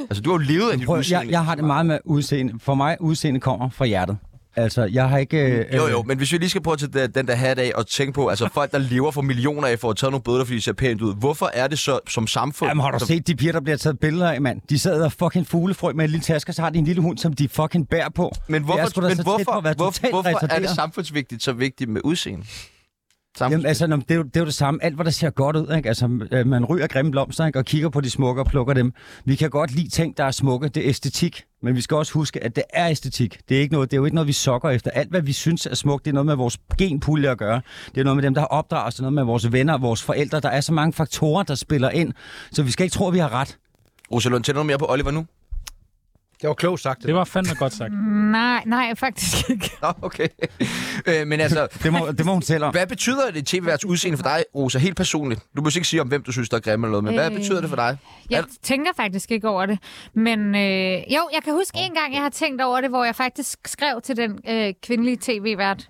Altså, du har jo levet af dit Prøv, udseende. jeg, jeg har det meget med udseende. For mig, udseende kommer fra hjertet. Altså, jeg har ikke... Øh, Jo, jo, men hvis vi lige skal prøve tage den- den der hat af og tænke på, altså folk, der lever for millioner af for at tage nogle bøder, fordi de ser pænt ud. Hvorfor er det så som samfund? Jamen, har du så- set de piger, der bliver taget billeder af, mand? De sidder og fucking fuglefrø med en lille taske, så har de en lille hund, som de fucking bærer på. Men hvorfor, er men hvorfor, hvorfor, hvorfor er det samfundsvigtigt så vigtigt med udseende? Jamen, altså, det, er jo, det er jo det samme. Alt, hvad der ser godt ud, ikke? Altså, øh, man ryger grimme blomster, ikke? Og kigger på de smukke og plukker dem. Vi kan godt lide ting, der er smukke. Det er æstetik. Men vi skal også huske, at det er æstetik. Det er, ikke noget, det er jo ikke noget, vi sokker efter. Alt, hvad vi synes er smukt, det er noget med vores genpulje at gøre. Det er noget med dem, der har opdraget os. Det er noget med vores venner og vores forældre. Der er så mange faktorer, der spiller ind. Så vi skal ikke tro, at vi har ret. Rosalund, tænder du mere på Oliver nu? Det var klogt sagt. Det var fandme godt sagt. Nej, nej, faktisk ikke. Nå, okay. øh, men altså, Det må, det må hun selv om. hvad betyder det tv-værts udseende for dig, Rosa, helt personligt? Du må ikke sige om, hvem du synes, der er grimme eller noget, men hvad Øh, betyder det for dig? Jeg tænker faktisk ikke over det. Men øh, jo, jeg kan huske en gang, jeg har tænkt over det, hvor jeg faktisk skrev til den øh, kvindelige tv-vært,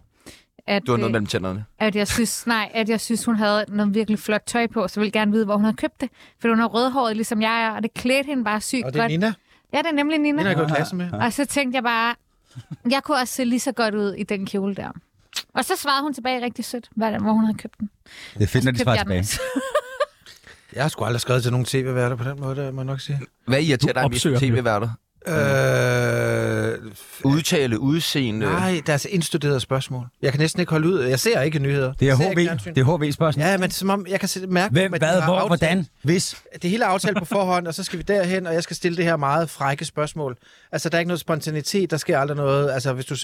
at, Du har noget øh, mellem tænderne. at jeg synes, nej, at jeg synes, hun havde noget virkelig flot tøj på, så jeg ville gerne vide, hvor hun havde købt det. For hun er rødhåret, ligesom jeg er, og det klædte hende bare sygt Og det er godt. Nina. Ja, det er nemlig Nina. Nina har gået i klasse med. Og så tænkte jeg bare, jeg kunne også se lige så godt ud i den kjole der. Og så svarede hun tilbage rigtig sødt, hvor hun havde købt den. Det er fedt, når de svarer tilbage. Jeg har sgu aldrig skrevet til nogen tv-værter på den måde, må jeg nok sige. Hvad irriterer dig mest tv-værter? Øh, Udtale, udseende. nej, deres indstuderede spørgsmål. Jeg kan næsten ikke holde ud. Jeg ser ikke nyheder. Det er HV. Det er HV-spørgsmål. Ja, men som om, jeg kan se- mærke, Hvem, hvad, hvor, aftalt- hvordan, hvis? Det hele er aftalt på forhånd, og så skal vi derhen, og jeg skal stille det her meget frække spørgsmål. Altså, der er ikke noget spontanitet, der sker aldrig noget. Altså, hvis du...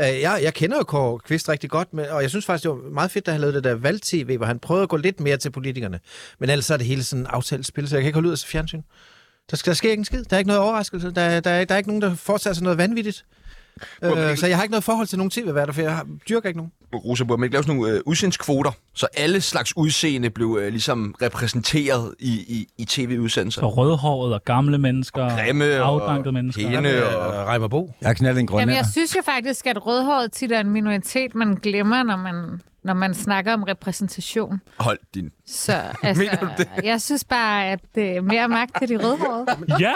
Øh, jeg, jeg kender jo Kåre Kvist rigtig godt, men, og jeg synes faktisk, det var meget fedt, da han lavede det der valg-tv, hvor han prøvede at gå lidt mere til politikerne. Men ellers er det hele sådan aftalt spil, så jeg kan ikke holde ud af fjernsyn. Der, skal, der sker ikke en skid. Der er ikke noget overraskelse. Der, der, er, der er ikke nogen, der foretager sig noget vanvittigt. Øh, så jeg har ikke noget forhold til nogen tv-værter, for jeg har, dyrker ikke nogen. Rosa, burde man ikke lave sådan nogle øh, udsendskvoter, så alle slags udseende blev øh, ligesom repræsenteret i, i, i tv-udsendelser? Så rødhåret og gamle mennesker, Grimme og afdankede mennesker. pæne og... Øh, Reimer Bo. Jeg har knaldet en Jamen, grønlænder. jeg synes jo faktisk, at rødhåret tit er en minoritet, man glemmer, når man, når man snakker om repræsentation. Hold din... Så Mener du altså, det? jeg synes bare, at det er mere magt til de rødhårede. Ja,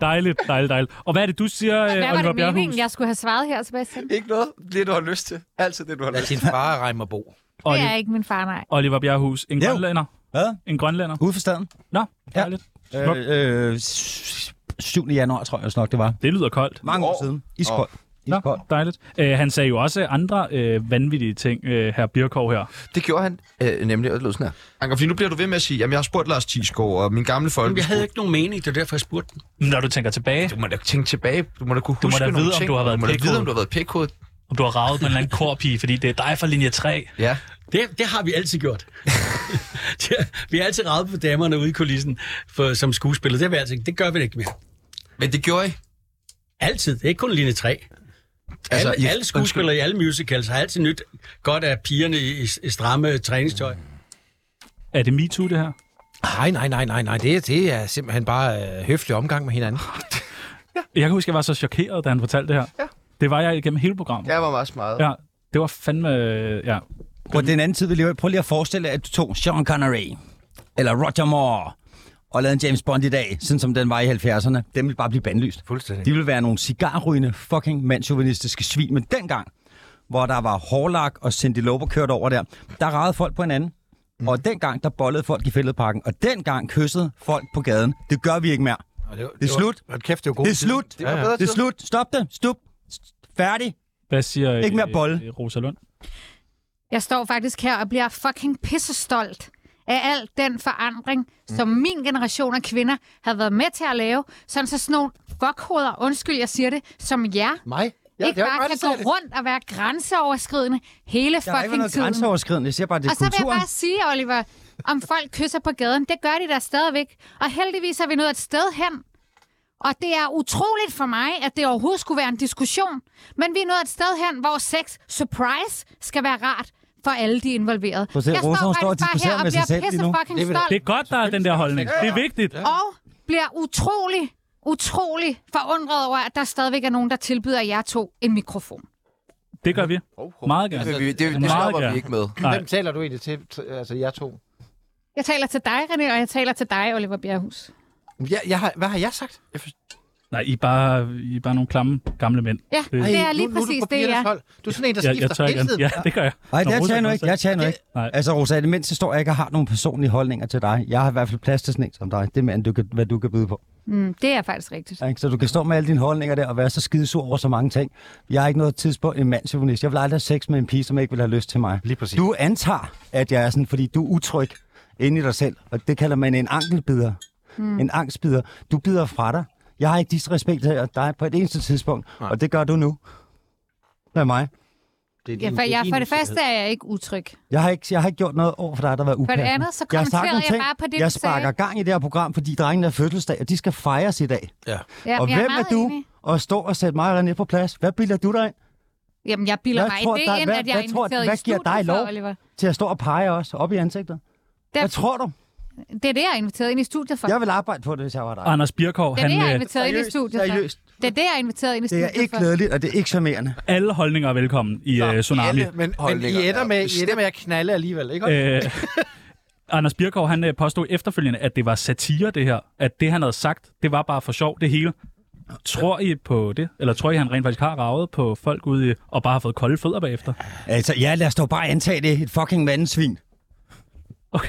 dejligt, dejligt, dejligt. Og hvad er det, du siger, Hvad øh, var Oliver det Bjerghus? meningen, jeg skulle have svaret her, Sebastian? Ikke noget. Det, du har lyst til. Altid det, du har lyst til. din far Reimer Bo. Det Oli- er ikke min far, nej. Oliver Bjerghus, en Jo. grønlænder. Hvad? En grønlænder. Ude for staden? Nå, dejligt. Smuk. Øh, øh, s- 7. januar, tror jeg også nok, det var. Det lyder koldt. Mange år År. siden. Iskold. Nå, Iskold. dejligt. Øh, han sagde jo også andre øh, vanvittige ting, øh, her Birkov her. Det gjorde han øh, nemlig, og det lød sådan her. Anker, fordi nu bliver du ved med at sige, jamen jeg har spurgt Lars Thiesgaard og min gamle folk. Jeg havde ikke nogen mening, det er derfor, jeg spurgte den. Når du tænker tilbage, Du må da tænke tilbage. Du må da kunne Du må da vide, om ting. du har været Du må da vide, om du har været pikhoved. om du har ravet med en eller anden korpige, fordi det er dig fra linje 3. Ja. Det, det har vi altid gjort. vi har altid ravet på damerne ude i kulissen for, som skuespiller. Det, har vi altid, det gør vi ikke mere. Men det gjorde I. Altid. Det er ikke kun linje 3. Altså, alle, alle skuespillere i alle musicals har altid nyt godt af pigerne i, i stramme træningstøj. Er det MeToo, det her? Nej, nej, nej, nej, nej. Det, er- det er simpelthen bare øh, høflig omgang med hinanden. Jeg kan huske, jeg var så chokeret, da han fortalte det her. Ja. Det var jeg igennem hele programmet. Jeg var meget meget. Ja, det var fandme... øh, Ja. På den anden tid, vi lever i. Prøv lige at forestille dig, at du tog Sean Connery, eller Roger Moore, og lavede en James Bond i dag, sådan som den var i 70'erne. Den ville bare blive bandlyst. Fuldstændig. De ville være nogle cigarrygende, fucking mandsjuvenistiske svin. Men dengang, hvor der var Horlak og Cindy Lauper kørt over der, der ragede folk på hinanden. Mm. Og dengang, der bollede folk i fældeparken. Og dengang kyssede folk på gaden. Det gør vi ikke mere. Og det, Det er slut. Hold kæft, det var Det er slut. Det var bedre Det er slut. Stop det. Stop. Færdig. Hvad siger Ikke mere øh, bolle. øh, Rosa Lund? Jeg står faktisk her og bliver fucking pissestolt af al den forandring, som min generation af kvinder har været med til at lave, sådan så sådan nogle fuckhoveder, undskyld, jeg siger det, som jer, Mig? ja, ikke bare kan gå det. rundt og være grænseoverskridende hele Der er ikke fucking noget tiden. grænseoverskridende. Jeg siger bare, det er Og så vil jeg kulturen. bare sige, Oliver, om folk kysser på gaden, det gør de der stadigvæk. Og heldigvis er vi nået et sted hen, Og det er utroligt for mig, at det overhovedet skulle være en diskussion. Men vi er nået et sted hen, hvor sex, surprise, skal være rart for alle de involverede. Prøv at se, jeg Rosa, står står bare her og med sig bliver pisse nu. fucking Det stolt. Det er godt, der er den der holdning. Det er vigtigt. Og bliver utrolig, utrolig forundret over, at der stadigvæk er nogen, der tilbyder jer to en mikrofon. Det gør vi. Meget gerne. Det, vi, det, det Meget stopper gerne. vi ikke med. Nej. Hvem taler du egentlig til, altså jer to? Jeg taler til dig, René, og jeg taler til dig, Oliver Bjerghus. Jeg, jeg har, hvad har jeg sagt? Nej, I er bare, I er bare nogle klamme gamle mænd. Ja, Det- det er lige nu, nu er præcis du på det, ja. hold. Du er sådan en, der Jeg, jeg skifter tør hele tiden. Ja, det gør jeg. Nej, det tager nu gør ikke. Jeg tager nu ikke. Nej. Altså, Rosa, i det mindste står jeg ikke og har nogle personlige holdninger til dig. Jeg har i hvert fald plads til sådan en som dig. Det er du kan, hvad du kan byde på. Mm, det er faktisk rigtigt. Så du kan stå med alle dine holdninger der og være så skidesur over så mange ting. Jeg er ikke noget tidspunkt en mandschauvinist. Jeg vil aldrig have sex med en pige, som ikke vil have lyst til mig. Lige præcis. Du antager, at jeg er sådan, fordi du er utryg inde i dig selv. Og det kalder man en ankelbider. Mm. En angstbider. Du bider fra dig. Jeg har ikke disrespekt til dig på et eneste tidspunkt. Nej. Og det gør du nu. Med mig. Det er Ja, din- for, det er jeg, for det første er jeg ikke utryg. Jeg har ikke, jeg har ikke gjort noget over for dig, der var upassende. andet, så jeg har sagt kommenterede jeg ting. bare på det, Jeg sparker sagde. gang i det her program, fordi drengene er fødselsdag, og de skal fejres i dag. Ja. Ja, og jeg hvem er, er du Enig. at stå og sætte mig og René på plads? Hvad bilder du dig ind Jamen, jeg bilder Hvad mig tror det ind, hvad- at jeg er hvad inviteret hvad i giver studiet dig for, lov? Oliver. til at stå og pege os op i ansigtet? Der, Hvad tror du? Det er det, jeg er inviteret ind i studiet for. Jeg vil arbejde på det, hvis jeg var dig. Anders Birkov, det er det, jeg er han, øh, inviteret ind i Seriøst, studiet for. seriøst. Det er det, jeg er inviteret ind i Det er ikke for. glædeligt, og det er ikke charmerende. alle holdninger er velkommen i uh, Tsunami. alle Men, men holdninger I ender er med, I bestemt- ender med at knalde alligevel, ikke? Øh, Anders Birkov, han øh, påstod efterfølgende, at det var satire, det her. At det, han havde sagt, det var bare for sjov, det hele. Tror I på det? Eller tror I, han rent faktisk har ravet på folk ude i, og bare har fået kolde fødder bagefter? Altså, ja, lad os dog bare antage det. Et fucking mandensvin. Okay.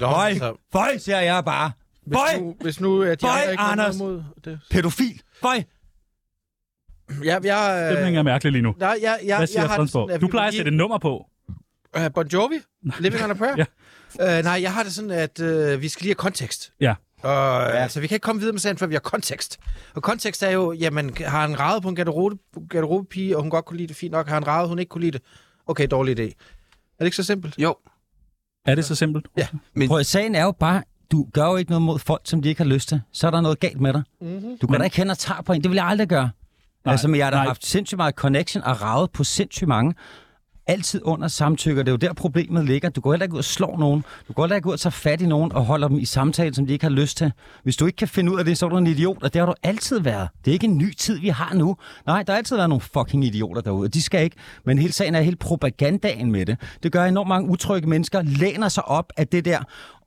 Føj, altså, føj, siger jeg bare. hvis, Føj, nu, hvis nu at de Føj, andre ikke har Anders. mod det. pædofil. Føj. Ja, jeg, Stemningen er mærkelig lige nu. Nej, jeg, jeg, Hvad siger jeg har Fredensborg? at Du vi plejer at sætte et nummer på. Uh, bon Jovi? Living on a Prayer? Ja. Uh, nej, jeg har det sådan, at uh, vi skal lige have kontekst. Ja. Og ja. altså, vi kan ikke komme videre med sagen, før vi har kontekst. Og kontekst er jo, jamen, har han ravet på en garderobe, garderobepige, og hun godt kunne lide det fint nok? Har han ravet, hun ikke kunne lide det? Okay, dårlig idé. Er det ikke så simpelt? Jo, Er det så simpelt? Ja. Prøv at sagen er jo bare, du gør jo ikke noget mod folk, som de ikke har lyst til. Så er der noget galt med dig. Mm-hmm. Du kan Men- da ikke hen og tage på en. Det vil jeg aldrig gøre. Nej, altså, men jeg har da nej. haft sindssygt meget connection og ravet på sindssygt mange. Altid under samtykke. Det er jo der, problemet ligger. Du går heller ikke ud og slår nogen. Du går heller ikke ud og tager fat i nogen og holder dem i samtale, som de ikke har lyst til. Hvis du ikke kan finde ud af det, så er du en idiot, og det har du altid været. Det er ikke en ny tid, vi har nu. Nej, der har altid været nogle fucking idioter derude, og de skal ikke. Men hele sagen er hele propagandaen med det. Det gør enormt mange utrygge mennesker, læner sig op af det der,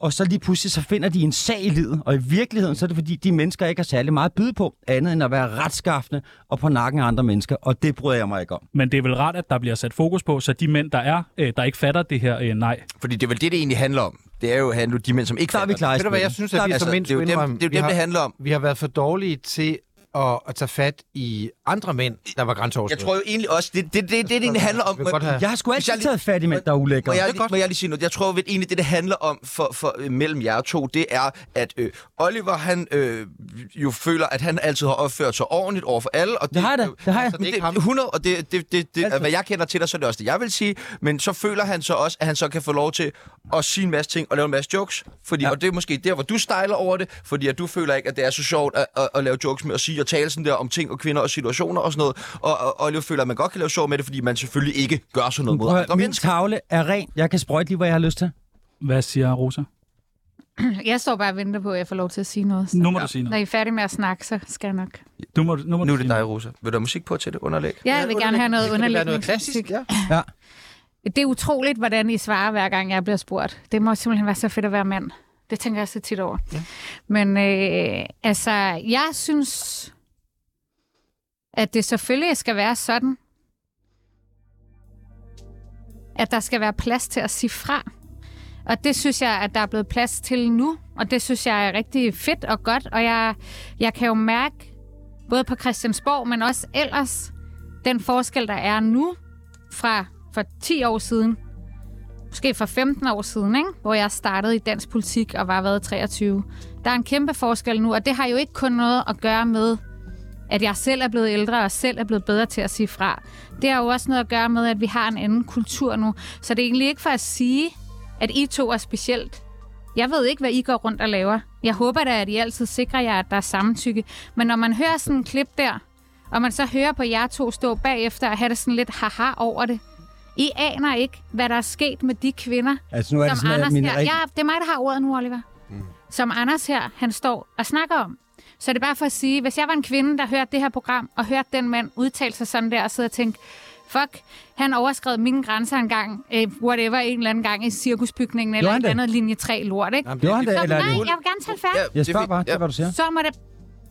og så lige pludselig så finder de en sag i livet. Og i virkeligheden, så er det fordi, de mennesker ikke har særlig meget at byde på, andet end at være retskaffende og på nakken af andre mennesker. Og det bryder jeg mig ikke om. Men det er vel rart, at der bliver sat fokus på, så de mænd, der er, øh, der ikke fatter det her øh, nej. fordi det er vel det, det egentlig handler om. Det er jo handler de mænd, som ikke Der er vi fatter klar i Ved du hvad, jeg synes, at vi Altså, som mænd det er jo dem, det, er jo dem har- det handler om. Vi har været for dårlige til at, at tage fat i andre mænd, der var Jeg grænseoverskridende. tror jo egentlig også, det det, det, det, det, det handler om. Jeg have- Jeg har sgu altid jeg lige- taget fat i mænd, der er ulækre. Må jeg, Det er må jeg lige sige noget? Jeg tror at egentlig, det det handler om for, for øh, mellem jer to, det er, at øh, Oliver, han øh, jo føler, at han altid har opført sig ordentligt over for alle. Og Det har jeg da. Det har jeg. Det, det, 100, og det, det, det, det, Altid. hvad jeg kender til dig, så er det også det, jeg vil sige. Men så føler han så også, at han så kan få lov til at sige en masse ting og lave en masse jokes. Fordi, ja. Og det er måske der, hvor du stejler over det, fordi at du føler ikke, at det er så sjovt at, at, at lave jokes med at sige og tale sådan der om ting og kvinder og situationer og sådan noget. Og, og Oliver føler, at man godt kan lave sjov med det, fordi man selvfølgelig ikke gør sådan noget mod Prøv, andre min mennesker. tavle er ren. Jeg kan sprøjte lige, hvad jeg har lyst til. Hvad siger Rosa? Jeg står bare og venter på, at jeg får lov til at sige noget. Så. Nu må du sige Når noget. I er færdige med at snakke, så skal jeg nok. Du må, nu må Nu du er det dig. Rosa. Vil du have musik på til det underlæg? Ja, jeg vil gerne have noget det være noget klassisk? Ja. Ja. Det er utroligt, hvordan I svarer, hver gang jeg bliver spurgt. Det må simpelthen være så fedt at være mand. Det tænker jeg så tit over. Ja. Men øh, altså, jeg synes, at det selvfølgelig skal være sådan, at der skal være plads til at sige fra. Og det synes jeg, at der er blevet plads til nu. Og det synes jeg er rigtig fedt og godt. Og jeg, jeg kan jo mærke, både på Christiansborg, men også ellers, den forskel, der er nu fra for 10 år siden, måske for 15 år siden, ikke? hvor jeg startede i dansk politik og var været 23. Der er en kæmpe forskel nu, og det har jo ikke kun noget at gøre med, at jeg selv er blevet ældre og selv er blevet bedre til at sige fra. Det har jo også noget at gøre med, at vi har en anden kultur nu. Så det er egentlig ikke for at sige, at I to er specielt Jeg ved ikke, hvad I går rundt og laver. Jeg håber da, at I altid sikrer jer, at der er samtykke. Men når man hører sådan en klip der, og man så hører på jer to stå bagefter og have det sådan lidt haha over det. I aner ikke, hvad der er sket med de kvinder, Altså, nu er det som sådan, at Anders min her... rig- Ja, det er mig, der har ordet nu, Oliver. Mm. Som Anders her, han står og snakker om. Så det er bare for at sige, hvis jeg var en kvinde, der hørte det her program, og hørte den mand udtale sig sådan der, og sidde og tænke, fuck, han overskred mine grænser engang, øh, whatever, en eller anden gang i cirkusbygningen, eller et det? andet linje 3 lort, ikke? Jamen, Gjorde han det, eller nej, jeg det... vil gerne tale færdigt. Jeg spørger bare, det er, hvad du siger. Så må det,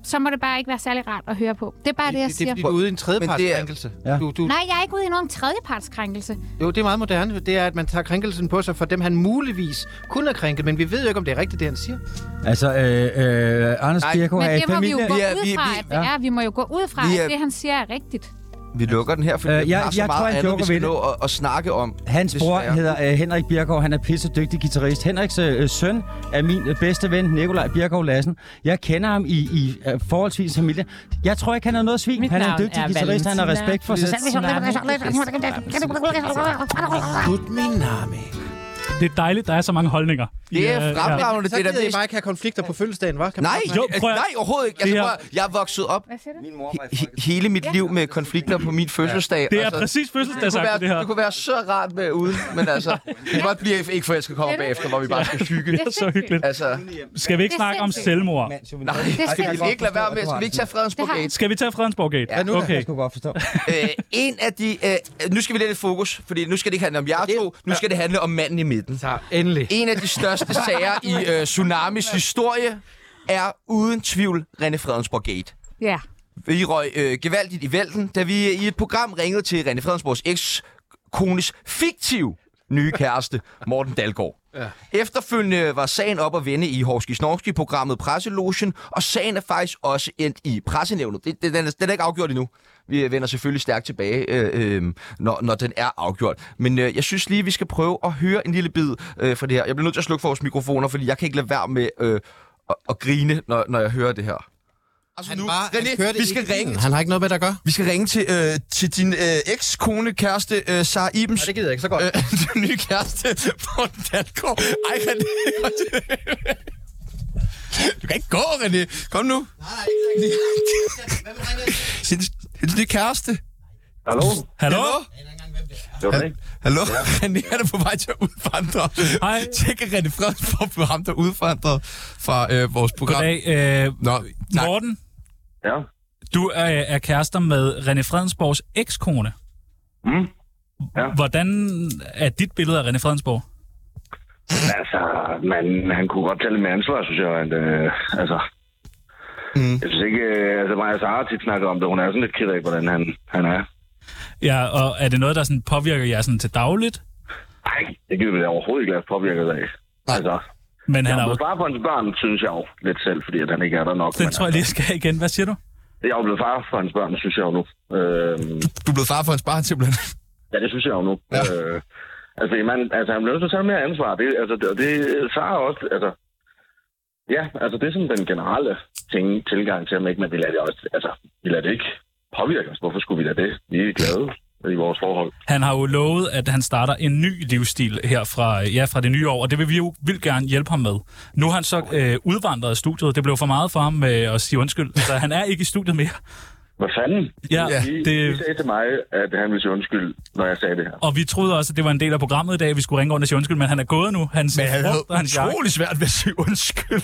så må det bare ikke være særlig rart at høre på. Det er bare det, jeg det, det er siger. fordi, du er ude i en Men det er- tredjepartskrænkelse. Ja. Du, du, Nej, jeg er ikke ude i nogen tredjepartskrænkelse. jo, det er meget moderne. Det er, at man tager krænkelsen på sig for dem, han muligvis kunne have krænket, men vi ved jo ikke, om det er rigtigt, det han siger. Altså, øh, øh, Anders Men er i det må vi jo familie... gå Vi er- ud vi- fra, vi- at det er. Vi må jo gå ud fra, Vi er- at det, han siger, er rigtigt. Vi lukker den her, fordi Øh, øh, jeg- har så jeg tror, meget han andet, vi skal nå at, at snakke om. Hans bror desværre. hedder øh, Henrik Birkov. Han er pisse dygtig guitarist. Henriks øh, søn er min øh, bedste ven, Nikolaj Birkov Lassen. Jeg kender ham i, i øh, forholdsvis familie. Jeg tror ikke, han er noget svin. Mit Han er en dygtig er guitarist. Han har respekt for sig Put me name. Det er dejligt, der er så mange holdninger. Det er Ja, ja. fremragende. Så Det er bare ikke have konflikter på fødselsdagen, hva'? Kan Nej, Jo, prøv at- nej, overhovedet ikke. Det Altså, prøv, at- jeg er vokset op? Min mor he- hele mit liv med konflikter på min fødselsdag. Det er Altså, præcis det fødselsdagsagt, være, det her. det kunne være så rart med uden, men altså, det kan godt blive ikke for, jeg skal komme bagefter, hvor vi bare skal hygge. Det er så hyggeligt. Altså, Skal vi ikke Det snakke om selvmord? nej, Det skal vi ikke lade være med? Skal vi ikke tage Fredensborg Det Gate? Skal vi tage Fredensborg Gate? Ja, nu okay. Jeg godt forstå. Øh, en af de... Øh, nu skal vi lidt fokus, fordi nu skal det ikke handle om jer to, nu skal det handle om manden i midten. Så endelig. En af de største sager i øh, Tsunamis historie er uden tvivl René Fredensborg Gate. Ja. Vi røg øh, gevaldigt i vælten, da vi i et program ringede til René Fredensborgs eks-kones fiktiv nye kæreste, Morten Dalgaard. Ja. Efterfølgende var sagen op at vende i Horski Snorski-programmet Presselogen, og sagen er faktisk også endt i pressenævnet. Det, det, den, er, den er ikke afgjort endnu. Vi vender selvfølgelig stærkt tilbage, øh, øh, når, når den er afgjort. Men øh, jeg synes lige, vi skal prøve at høre en lille bid øh, fra det her. Jeg bliver nødt til at slukke for vores mikrofoner, fordi jeg kan ikke lade være med øh, at, at grine, når, når jeg hører det her. Altså Han, var, han René, kørte vi skal ikke ringe. Han har ikke noget med det at gøre. vi skal ringe til, øh, til din øh, eks-kone, kæreste, øh, Sara Ibens. Nej, det gider jeg ikke så godt. Øh, din nye kæreste, Morten Dalgaard. Ej, René. Du kan ikke gå, René. Kom nu. Sin, sin nye kæreste. Hallo? Hallo? Det var det. Hallo? Ja. René han er på vej til at udvandre. Hej. Tjek, René Fredensborg blev ham, der udvandrede fra øh, vores program. Goddag. Øh, Nå, tak. Morten, Ja. du er, er kærester med René Fredensborgs ekskone. Mm. Ja. Hvordan er dit billede af René Fredensborg? Altså, man, han kunne godt tage lidt med ansvar, synes jeg. At, øh, altså, Mm. jeg synes ikke... Øh, altså, og Sara tit snakker om det. Hun er sådan lidt ked af, hvordan han, han er. Ja, og er det noget, der sådan påvirker jer sådan til dagligt? Nej, det kan vi vel overhovedet ikke lade påvirke af. Altså, Men han jeg er jo... blevet far for hans børn, synes jeg jo lidt selv, fordi at han ikke er der nok. Den men tror jeg lige jeg skal igen. Hvad siger du? altså, Jeg er jo blevet far for hans børn, synes jeg jo nu. Øhm, Du er blevet far for hans barn, simpelthen. Ja, det synes jeg jo nu. Ja. Øh, altså, man, altså, han bliver nødt til at tage mere ansvar. Det, altså, det, og det Sara også, altså... Ja, altså, det er sådan den generelle ting, tilgang til ham, ikke? Men vi lader det også, altså, vi lader det ikke påvirke os. Hvorfor skulle vi lade det? Vi er glade i vores forhold. Han har jo lovet, at han starter en ny livsstil her fra, ja, fra det nye år, og det vil vi jo vil gerne hjælpe ham med. Nu har han så øh, udvandret af studiet. Det blev for meget for ham med at sige undskyld. Så han er ikke i studiet mere. Hvad fanden? Ja, Ja, I, det- I sagde til mig, at han ville sige undskyld, når jeg sagde det her. Og vi troede også, at det var en del af programmet i dag, at vi skulle ringe rundt og sige undskyld, men han er gået nu. Hans Men han havde hans utrolig svært ved at sige undskyld.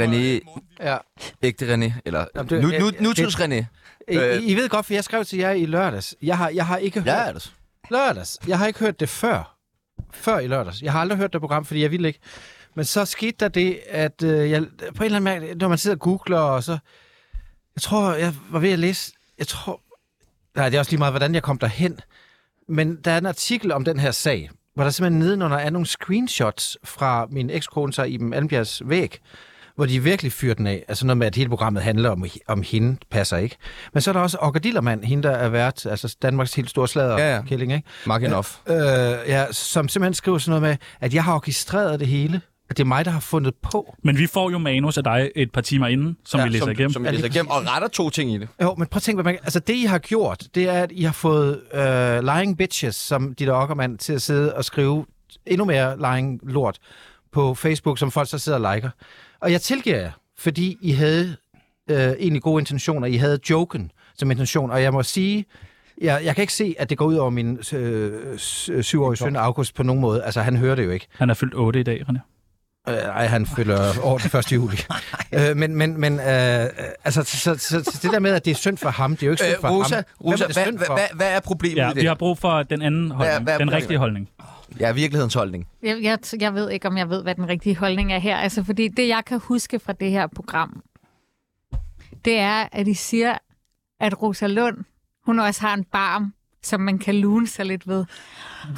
René, Ja. ægte René, eller Jamen, det- nu, nu, det- nutids René. I, Øh. I ved godt, for jeg skrev til jer i lørdags. Jeg har, jeg har ikke hørt... Altså. Lørdags. Jeg har ikke hørt det før. Før i lørdags. Jeg har aldrig hørt det program, fordi jeg ville ikke. Men så skete der det, at øh, jeg, på en eller anden måde, når man sidder og googler, og så... Jeg tror, jeg var ved at læse... Jeg tror... Nej, det er også lige meget, hvordan jeg kom derhen. Men der er en artikel om den her sag, hvor der simpelthen nedenunder er nogle screenshots fra min ekskone, så Iben Almbjergs væg, hvor de virkelig fyrer den af. Altså noget med, at hele programmet handler om, om hende, passer ikke. Men så er der også Olga Dillermand, hende der er vært, altså Danmarks helt store slader Ja, ja. killing, ikke? Mark enough. Øh, ja, som simpelthen skriver sådan noget med, at jeg har orkestreret det hele. At det er mig, der har fundet på. Men vi får jo manus af dig et par timer inden, som ja, vi læser som, igennem. Som vi læser igennem, og retter to ting i det. Jo, men prøv at tænke, hvad man, altså det, I har gjort, det er, at I har fået øh, lying bitches, som Ditte Ockermann, til at sidde og skrive endnu mere lying lort på Facebook, som folk så sidder og liker. Og jeg tilgiver jer, fordi I havde øh, egentlig gode intentioner. I havde joken som intention, og jeg må sige, jeg, jeg kan ikke se, at det går ud over min øh, s- syvårige søn August på nogen måde. Altså, han hører det jo ikke. Han er fyldt 8 i dag, René. Øh, ej, han fylder over den 1. juli. øh, men men, men øh, altså, så, så, så, det der med, at det er synd for ham, det er jo ikke synd Øh, for Rosa, ham. Rosa er hvad, synd hvad, for? hvad, hvad er problemet Ja, i det? vi har brug for den anden holdning. hvad er den rigtige holdning. Ja, virkelighedens holdning. Jeg, jeg, jeg ved ikke, om jeg ved, hvad den rigtige holdning er her. Altså, fordi det, jeg kan huske fra det her program, det er, at I siger, at Rosa Lund, hun også har en barm, som man kan lune sig lidt ved.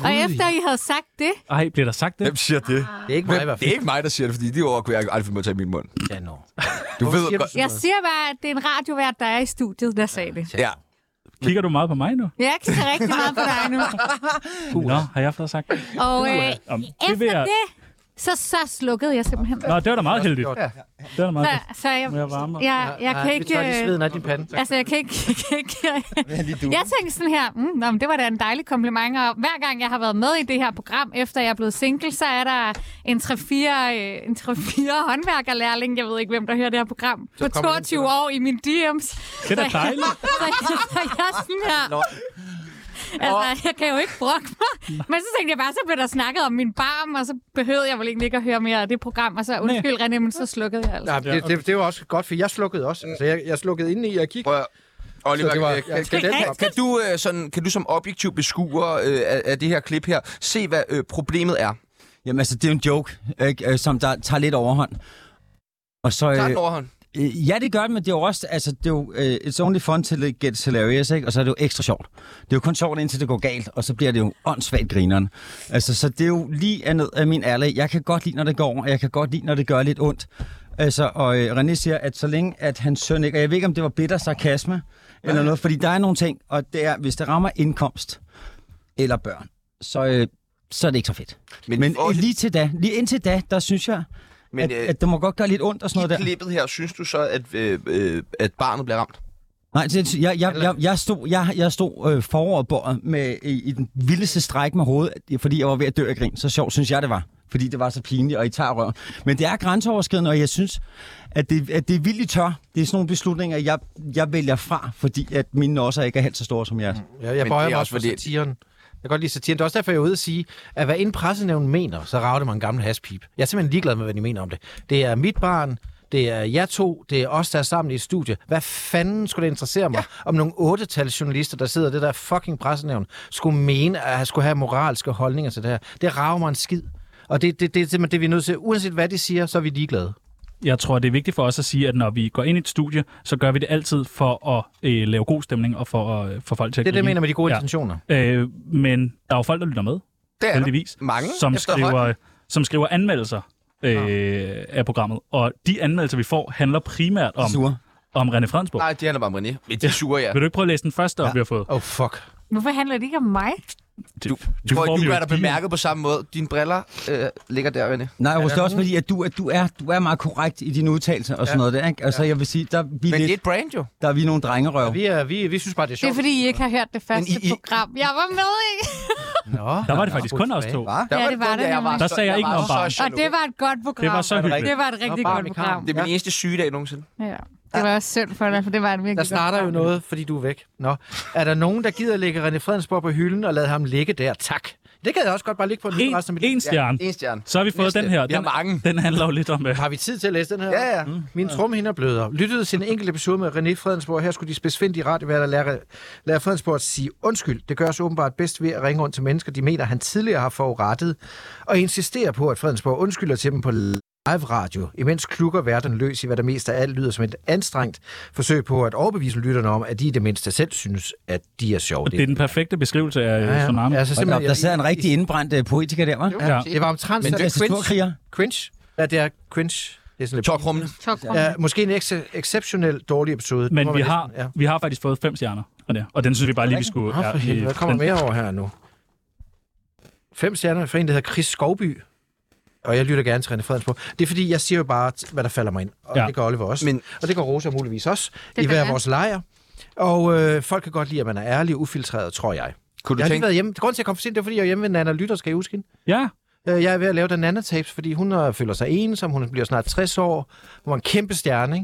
Og efter I havde sagt det, Ej, bliver der sagt det? Hvem siger det? Det er ikke mig Hvem, det er ikke mig, der siger det, fordi de ord kunne jeg aldrig finde mig at tage i min mund. Ja, no. Du ved siger du godt... jeg siger bare, at det er en radiovært, der er i studiet, der sagde det. Ja, Kigger du meget på mig nu? Jeg ikke rigtig meget på dig nu. Nå, har jeg fået sagt? Og øh, Om, det efter jeg... det, så, så slukkede jeg simpelthen. Nå, det var da meget heldigt. Ja. Det var da meget heldigt. Så, så jeg, Mere varmere. jeg, jeg kan ikke... Vi tager lige øh, sveden af din pande. Altså, jeg kan ikke... Jeg, kan ikke jeg tænkte sådan her, mm, nå, men det var da en dejlig kompliment, og hver gang jeg har været med i det her program, efter jeg er blevet single, så er der en 3-4 øh, en 3-4 håndværkerlærling, jeg ved ikke, hvem der hører det her program, på kommer den 22 år i min DM's. Det er da dejligt. Så, så, så jeg er sådan her... Altså, jeg kan jo ikke brokke mig. Men så tænkte jeg bare, så blev der snakket om min barm, og så behøvede jeg vel egentlig ikke at høre mere af det program, og så undskyld, René, men så slukkede jeg altså. Nej, det, det, det var også godt, for jeg slukkede også. Altså, jeg, jeg slukkede inde i, jeg kiggede. prøv at... Oliver, Så det var- kan, kan, kan, kan, kan, du, øh, sådan, kan du som objektiv beskuer øh, af, af det her klip her, se hvad øh, problemet er? Jamen altså, det er en joke, ikke? Øh, som der tager lidt overhånd. Og så, Tag den øh, overhånd. Øh, ja, det gør det, men det er jo også, altså, det er jo, øh, it's only fun till it gets hilarious, ikke? Og så er det jo ekstra sjovt. Det er jo kun sjovt, indtil det går galt, og så bliver det jo åndssvagt grineren. Altså, så det er jo lige af ned af min ærlig. Jeg kan godt lide, når det går, og jeg kan godt lide, når det gør lidt ondt. Altså, og øh, René siger, at så længe at hans søn ikke, og jeg ved ikke, om det var bitter sarkasme, eller noget, fordi der er nogle ting, og det er, hvis det rammer indkomst eller børn, så, øh, så er det ikke så fedt. Men, men øh, lige til da, lige indtil da, der synes jeg, Men, at, øh, at det må godt gøre lidt ondt og sådan I noget der. klippet her, synes du så, at, øh, øh, at barnet bliver ramt? Nej, det, jeg, jeg, jeg, jeg stod, jeg, jeg stod øh, foroverbordet med, i, i den vildeste stræk med hovedet, fordi jeg var ved at dø af grin. Så sjovt synes jeg, det var. Fordi det var så pinligt, og I tager røv. Men det er grænseoverskridende, og jeg synes, at det, at det er vildt tør. Det er sådan nogle beslutninger, jeg, jeg vælger fra, fordi at mine også ikke er helt så store som jeres. Ja, jeg bøjer det er mig også også for satiren. Jeg kan godt lide satiren. Det er også derfor, jeg er ude at sige, at hvad en pressenævn mener, så rager det mig en gammel haspip. Jeg er simpelthen ligeglad med, hvad de mener om det. Det er mit barn, det er jer to, det er os, der er sammen i et studie. Hvad fanden skulle det interessere mig, ja. om nogle otte journalister, der sidder i det der fucking pressenævn, skulle mene, at jeg skulle have moralske holdninger til det her. Det rager mig en skid. Og det, det, det er simpelthen det, vi er nødt til. Uanset hvad de siger, så er vi ligeglade. Jeg tror, det er vigtigt for os at sige, at når vi går ind i et studie, så gør vi det altid for at øh, lave god stemning og for at få folk til at Det er det, jeg mener med de gode Ja. intentioner. Øh, men der er jo folk, der lytter med, Det er der. heldigvis, Mange som skriver, som skriver anmeldelser øh, af programmet. Og de anmeldelser, vi får, handler primært om, Sure. om René Fransborg. Nej, det handler bare om René. Men de er sure, ja. Vil du ikke prøve at læse den første op, vi har fået? Oh, fuck. Hvorfor handler det ikke om mig? Du, Du, tror, ikke, du er da ikke. bemærket på samme måde. Dine briller øh, ligger der, René. Nej, Rus, der det er også fordi, at du, at du, er, du er meget korrekt i dine udtalelser og sådan noget der, ikke? Altså, jeg vil sige, der er vi, Men det er lidt, et brand jo. der er vi nogle drengerøv. Vi, er, vi, vi synes bare, det er Det er sjovt. fordi, I ikke har hørt det første I- I- program, jeg var med i. Nå, Der var det faktisk kun os to. Der Ja, det var det jeg nemlig. Der sagde jeg ikke var noget barn. så Og det var et godt program. Det var så hyggeligt. Det var et rigtig godt program. Det er min eneste sygedag nogensinde. Ja. Det var også synd for dig, for det var et virkelig Der starter jo noget, fordi du er væk. Nå, er der nogen, der gider lægge René Fredensborg på hylden og lade ham ligge der? Tak. Det kan jeg også godt bare ligge på en En, resten af mit en stjerne. En stjerne. Så har vi fået Næste. den her. Vi har Den, mange. den handler jo lidt om... øh, Har vi tid til at læse den her? Ja, ja. Mm. Min trumhinder bløder. Lyttede til en enkelt episode med René Fredensborg. Her skulle de spidsfindige radioværter lære, lære Fredensborg at sige undskyld. Det gøres åbenbart bedst ved at ringe rundt til mennesker, de mener, han tidligere har forurettet, og insistere på, at Fredensborg undskylder til dem på live radio, imens klukker verden løs i, hvad der mest af alt lyder som et anstrengt forsøg på at overbevise lytterne om, at de i det mindste selv synes, at de er sjove. Det er den perfekte beskrivelse af ja, Tsunami. Altså, Og simpelthen, der, der sidder en rigtig indbrændt uh, poetiker der, hva'? Ja, Ja. det var omtrent Men det er cringe. Cringe? Ja, det er cringe. Det er sådan lidt... Ja, måske en ex- exceptionelt dårlig episode. Men vi har, Ja. vi har faktisk fået fem stjerner. Og, det, og den synes vi bare lige, vi skulle... Helvede, hvad kommer mere over her nu? Fem stjerner for en, der hedder Chris Skovby. Og jeg lytter gerne til René Fredensborg. Det er fordi, jeg siger jo bare, hvad der falder mig ind. Og ja. Det gør Oliver også. Men-. Og det gør Rosa muligvis også. Det I hver jeg. vores lejr. Og øh, folk kan godt lide, at man er ærlig og ufiltreret, tror jeg. Kunne du Jeg har lige tænke... været hjemme. Grunden til, at jeg kom for sent, det er, fordi jeg er hjemme ved Nana Lytter, skal I huske hende? Ja, Øh, Jeg er ved at lave den nanotapes, fordi hun føler sig ensom. Hun bliver snart 60 år. Hun var en kæmpe stjerne,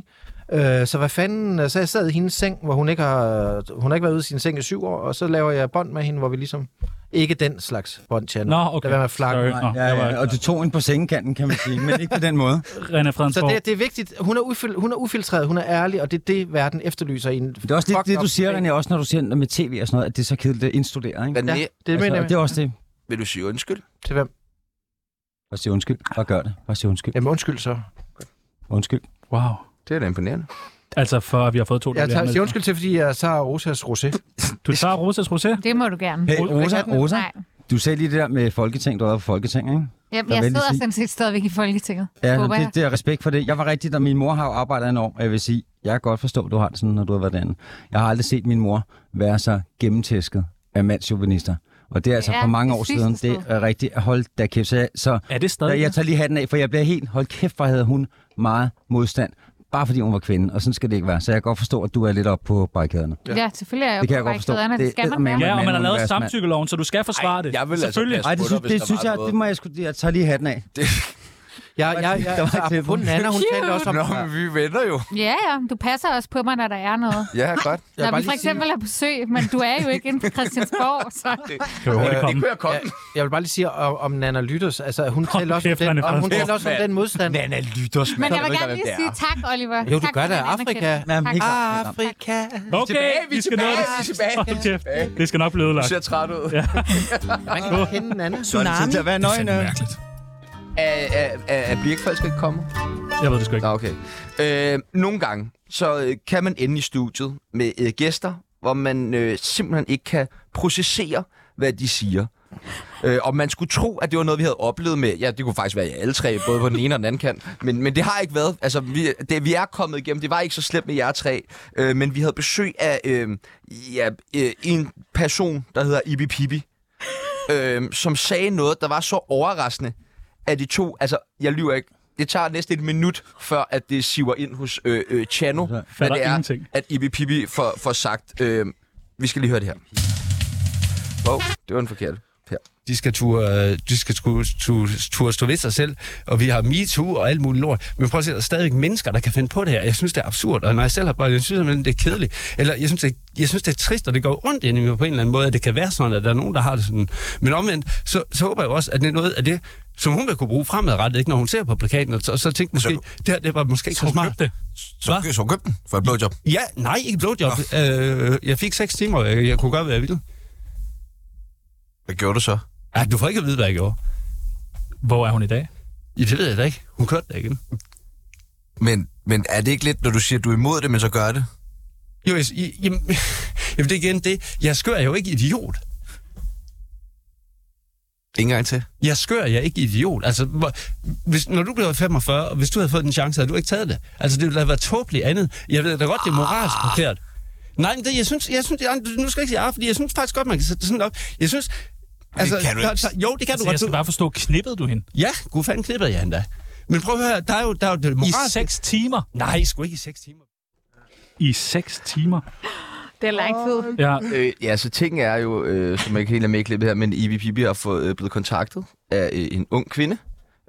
ikke? Øh, så hvad fanden, øh, så jeg sad i hendes seng, hvor hun ikke har, hun har ikke været ude i sin seng i syv år, og så laver jeg bånd med hende, hvor vi ligesom, ikke den slags bånd, Tjerno. Nå, okay. Lad være med at flakke. Sorry. Nå, Ja, var- ja, og du tog hende på sengekanten, kan man sige, men ikke på den måde. René Så Fredensborg. det, det er vigtigt. Hun er, ufil, hun er ufiltreret, hun er ærlig, og det er det, verden efterlyser i en Det er også lidt det, du siger. René, også når du ser med tv og sådan noget, at det er så kedeligt at indstudere, ikke? Ja, det mener Altså, jeg. det er også det. vil du sige undskyld? Til hvem? Bare sige undskyld. Bare gør det. Bare sige undskyld. Jamen undskyld så. Undskyld. Wow. Det er da imponerende. Altså for, at vi har fået to Jeg dårlige tager, siger undskyld til, fordi jeg tager Rosas rosé. Du tager Rosas Rosé? Det må du gerne. Hey, Rosa, Rosa, Nej. du sagde lige det der med Folketing, du har været på Folketing, ikke? Jeg, Der jeg sidder sige- sådan set stadigvæk i Folketinget. Ja, håber jeg. det, det er respekt for det. Jeg var rigtig, da min mor har jo arbejdet en år, og jeg vil sige, jeg kan godt forstå, at du har det sådan, når du har været derinde. Jeg har aldrig set min mor være så gennemtæsket af mandsjuvenister. Og det er altså Ja, for mange år siden. Det er rigtigt. Hold da kæft. Så, jeg- så Er det stadig? jeg, jeg tager lige hatten af, for jeg bliver helt, hold kæft, hvor havde hun meget modstand. Bare fordi hun var kvinde, og sådan skal det ikke være. Så jeg kan godt forstå, at du er lidt op på barrikaderne. Ja, selvfølgelig er jeg Det kan jeg på godt forstå. Det Det skal man være. Ja, og man har lavet samtykkeloven, så du skal forsvare det. jeg vil altså Selvfølgelig. passe Ej, det synes, det, synes jeg, det må jeg jeg tager lige hatten af. Jeg, jeg, jeg, Der var altså, klip. apropos Nana, hun talte også om... Nå, men vi venter jo. Ja, ja. Du passer også på mig, når der er noget. Ja, godt. Jeg vil Når bare vi for lige sige- eksempel er på besøg, men du er jo ikke inde på Christiansborg, så... Kan jo hurtigt Det kunne jeg komme. Jeg, jeg vil bare lige sige om, om Nana Lytters. Altså, hun talte også, om den, om, hun talte også om den modstand. Nana Lytters, Men jeg vil gerne lige sige tak, Oliver. Jo, du tak gør det. Afrika. Afrika. Okay, vi er skal nå det. er. Det skal nok blive Du ødelagt. ser træt ud. Ja. Man kan kende Nana. Så er det Det er fandme nøgne. Er, er, er, ikke komme? Jeg ved det sgu ikke. Nå, okay. Øh, nogle gange, så øh, kan man ende i studiet med øh, gæster, hvor man øh, simpelthen ikke kan processere, hvad de siger. Øh, og man skulle tro, at det var noget, vi havde oplevet med... Ja, det kunne faktisk være i alle tre, både på den ene og den anden kant. Men, men det har ikke været... Altså, vi, det, vi er kommet igennem. Det var ikke så slemt med jer tre. Øh, men vi havde besøg af øh, ja, øh, en person, der hedder Ibi Pibi. Øh, som sagde noget, der var så overraskende, at de to... Altså, jeg lyver ikke. Det tager næsten et minut, før at det siver ind hos øh, øh, Chano, hvad det er, ingenting. at Ibi Pibi får, får sagt. Øh, vi skal lige høre det her. Wow, det var en forkert. De skal turde, de skal turde, turde, turde stå ved sig selv, og vi har MeToo og alt muligt lort. Men prøv at se, der er stadigvæk mennesker, der kan finde på det her. Jeg synes, det er absurd, og når jeg selv har børn, jeg synes simpelthen, det er kedeligt. Eller jeg synes, det, jeg synes, det er trist, og det går ondt ind i mig på en eller anden måde, at det kan være sådan, at der er nogen, der har det sådan. Men omvendt, så, så håber jeg også, at det er noget af det, som hun vil kunne bruge fremadrettet, ikke når hun ser på plakaten, og så, så tænkte måske, det her, det var måske ikke så, Så smart. det. Så, så køb den for et blowjob. Ja, nej, ikke blowjob. Øh, jeg fik seks timer, og jeg, jeg kunne gøre, hvad jeg ville. Hvad gjorde du så? Ja, du får ikke at vide, hvad jeg gjorde. Hvor er hun i dag? Ja, det ved jeg da ikke. Hun kørte da igen. Men, men er det ikke lidt, når du siger, at du er imod det, men så gør det? Jo, jeg, jamen, jamen, det er igen det. Jeg skør jeg jo ikke idiot. En gang til. Jeg skør jeg ikke idiot. Altså, hvor, hvis, når du blev 45, og hvis du havde fået den chance, havde du ikke taget det. Altså, det ville da være tåbeligt andet. Jeg ved da godt, det er moralsk forkert. Nej, men det, jeg synes, jeg synes, jeg, nu skal jeg ikke sige ah, fordi jeg synes faktisk godt, man kan sætte det sådan op. Jeg synes, altså, kan du der, ikke. der, jo, det kan Altså, du jeg skal godt. bare forstå, knippede du hende? Ja, gud fanden knippede jeg endda. Men prøv at høre, der er jo, der er jo det I seks timer? Nej, sgu ikke i seks timer. I seks timer? Det er lang tid. Ja. Øh, ja, så ting er jo, øh, som jeg ikke helt er med i klippet her, men Ibi Pibi har fået, øh, blevet kontaktet af øh, en ung kvinde,